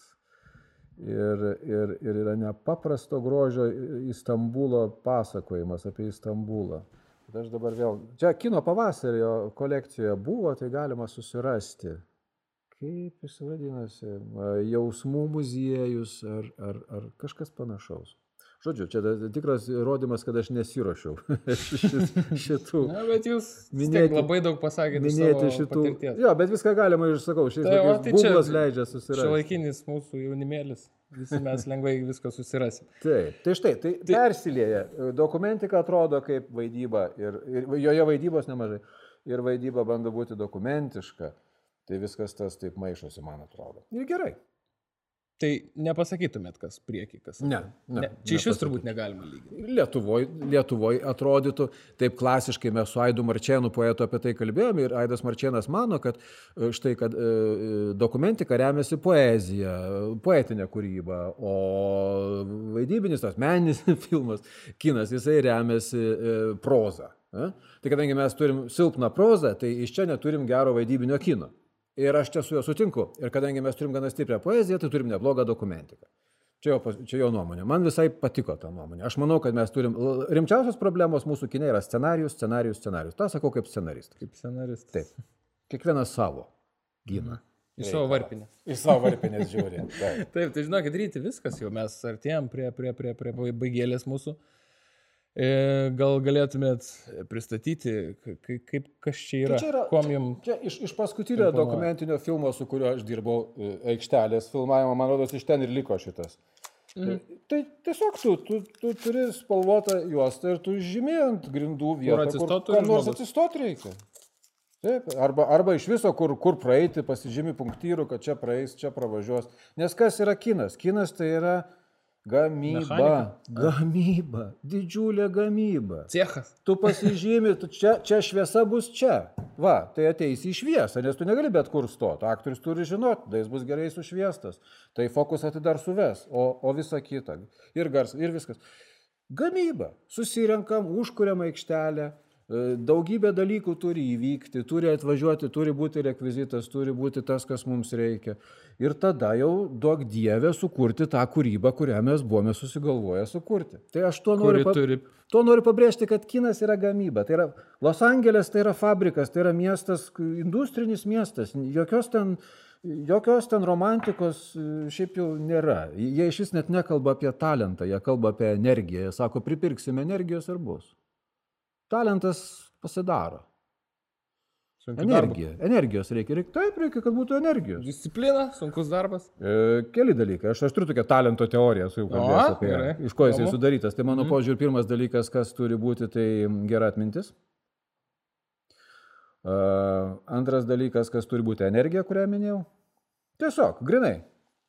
Ir, ir, ir yra nepaprasto grožio Istanbulo pasakojimas apie Istambulą. Bet aš dabar vėl. Čia kino pavasario kolekcijoje buvo, tai galima susirasti. Kaip jis vadinasi? E, Jausmų muziejus ar, ar, ar kažkas panašaus. Žodžiu, čia tikras įrodymas, kad aš nesiuošiau šit- šitų. Na, bet jūs Minėti- labai daug pasakėte minėti šitų. Patirties. Jo, bet viską galima išsakau. Šiais Tai laikais tai čia Google'as leidžia susirasti. Šiuolaikinis mūsų jaunimėlis. Visi mes lengvai viską susirasim. Taip, tai štai, tai, tai persilieja. Dokumentika atrodo kaip vaidyba ir, ir joje vaidybos nemažai. Ir vaidyba bando būti dokumentiška. Tai viskas tas taip maišosi, man atrodo. Ir gerai. Tai nepasakytumėt, kas prieki, kas. Ne, ne. ne, Čia iš vis turbūt negalima lyginti. Lietuvoje Lietuvoj atrodytų, taip klasiškai mes su Aidu Marčianu poetu apie tai kalbėjome ir Aidas Marčianas mano, kad e, štai, kad e, e, dokumentika remiasi poezija, poetinė kūryba, o vaidybinis, tas meninis filmas, kinas, jisai remiasi proza. Tai kadangi mes turim silpną prozą, tai iš čia neturim gero vaidybinio kino. Ir aš čia su juo sutinku. Ir kadangi mes turim gana stiprią poeziją, tai turim neblogą dokumentiką. Čia jo, čia jo nuomonė. Man visai patiko ta nuomonė. Aš manau, kad mes turim rimčiausios problemos mūsų kine yra scenarius, scenarius, scenarius. Ta sakau kaip scenaristas. Kaip scenaristas. Taip. Kiekvienas savo gina. Į savo varpinę. Į savo varpinės žiūri. Taip. Taip, tai žinokit, ryti viskas, jau mes artėjom prie, prie, prie, prie baigėlės mūsų. E, Gal galėtumėt pristatyti, ka- ka- kaip, kas čia yra, Tai čia yra kuom jums Čia iš, iš paskutinio Imponuoja. dokumentinio filmo, su kuriuo aš dirbau e, aikštelės filmavimo, man rodos, iš ten ir liko šitas. Mhm. Tai tiesiog tu, tu, tu turi spalvotą juostą ir tu žymė ant grindų vietą, kur, atsistot kur nors žmogus? atsistoti reikia. Taip, arba, arba iš viso, kur, kur praeiti, pasižymi punktyrų, kad čia praeis, čia pravažiuos. Nes kas yra kinas? Kinas tai yra gamyba. Mechanika. Gamyba. Didžiulė gamyba. cechas? Tu pasižymi, tu čia, čia šviesa bus čia. Va, tai ateisi į šviesą, nes tu negali bet kur stoti. Aktorius turi žinoti, tai jis bus gerai sušviestas. Tai fokusą tai dar suves, o, o visa kita. Ir gars, ir viskas. Gamyba. Susirenkam, užkuriam aikštelę. E, Daugybė dalykų turi įvykti, turi atvažiuoti, turi būti rekvizitas, turi būti tas, kas mums reikia. Ir tada jau duok Dievę sukurti tą kūrybą, kurią mes buvome susigalvoję sukurti. Tai aš tuo noriu, pa- turi Tuo noriu pabrėžti, kad kinas yra gamyba. Tai yra Los Andželas, tai yra fabrikas, tai yra miestas, industrinis miestas. Jokios ten, jokios ten romantikos e, šiaip jau nėra. Jie iš vis net nekalba apie talentą, jie kalba apie energiją. Jie sako, pripirksime energijos ir bus. Talentas pasidaro. darbas. Energija. Energijos reikia. reikia. Taip reikia, kad būtų energijos. Disciplina, sunkus darbas. E, keli dalykai. Aš, aš turiu tokią talento teoriją, su jau kalbėsiu apie gerai. Iš ko jis Įdomu. sudarytas. Tai mano požiūrį pirmas dalykas, kas turi būti, tai gera atmintis. Uh, antras dalykas, kas turi būti energija, kurią minėjau. Tiesiog, grinai.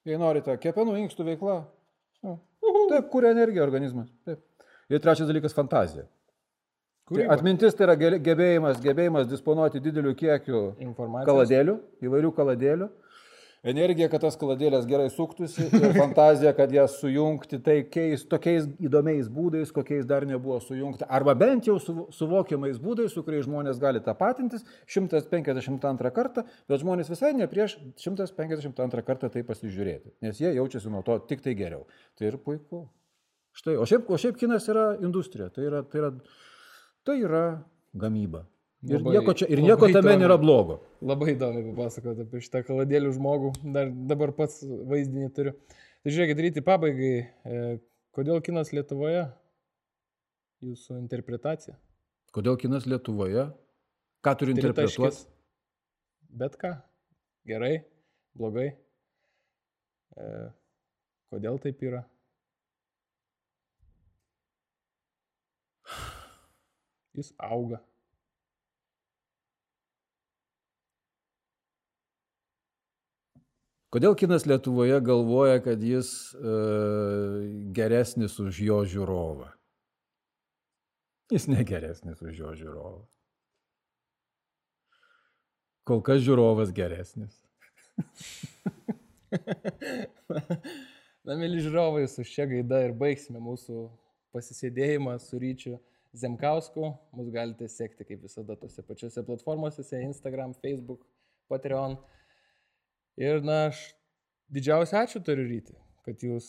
Jei norite, kepenų inkstų veikla. Taip, kuria energiją organizmas. Taip. Ir trečias dalykas - fantazija. Tai Kūryba. atmintis tai yra ge- gebėjimas, gebėjimas disponuoti dideliu kiekiu kaladėlių, įvairių kaladėlių. Energija, kad tas kaladėlės gerai suktųsi ir fantazija, kad jas sujungti tai keis, tokiais įdomiais būdais, kokiais dar nebuvo sujungti. Arba bent jau suvo- suvokiamais būdais, su kuriais žmonės gali tapatintis 152 kartą, bet žmonės visai ne prieš 152 kartą tai pasižiūrėti, nes jie jaučiasi nuo to tik tai geriau. Tai ir puiku. Štai, o šiaip, o šiaip kinas yra industrija, tai yra, tai yra, tai yra gamyba. Ir Labai- nieko, čia, ir nieko tame įdomu. nėra blogo. Labai įdomu papasakoti apie šitą kaladėlių žmogų. Dar dabar pats vaizdinį turiu. Tai žiūrėkit, ryti pabaigai. E, kodėl kinas Lietuvoje? Jūsų interpretacija. Kodėl kinas Lietuvoje? Ką turi interpretuoti? Bet ką? Gerai, blogai. E, kodėl taip yra? Jis auga. Kodėl kinas Lietuvoje galvoja, kad jis e, geresnis už jo žiūrovą? Jis negeresnis už jo žiūrovą. Kol kas žiūrovas geresnis. Na, mėly žiūrovai, su šia gaida ir baigsime mūsų pasisėdėjimą su Ryčiu Zemkausku. Mus galite sekti, kaip visada, tose pačiose platformose - Instagram, Facebook, Patreon. Ir, na, aš didžiausią ačiū turiu ryti, kad jūs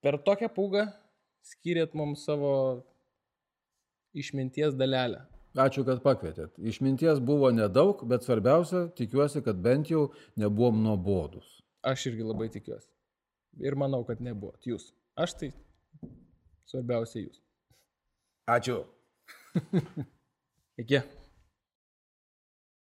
per tokią pūgą skyrėt mums savo išminties dalelę. Ačiū, kad pakvietėt. Išminties buvo nedaug, bet svarbiausia, tikiuosi, kad bent jau nebuvom nuobodus. Aš irgi labai tikiuosi. Ir manau, kad nebuvot jūs. Aš tai svarbiausia jūs. Ačiū. Iki.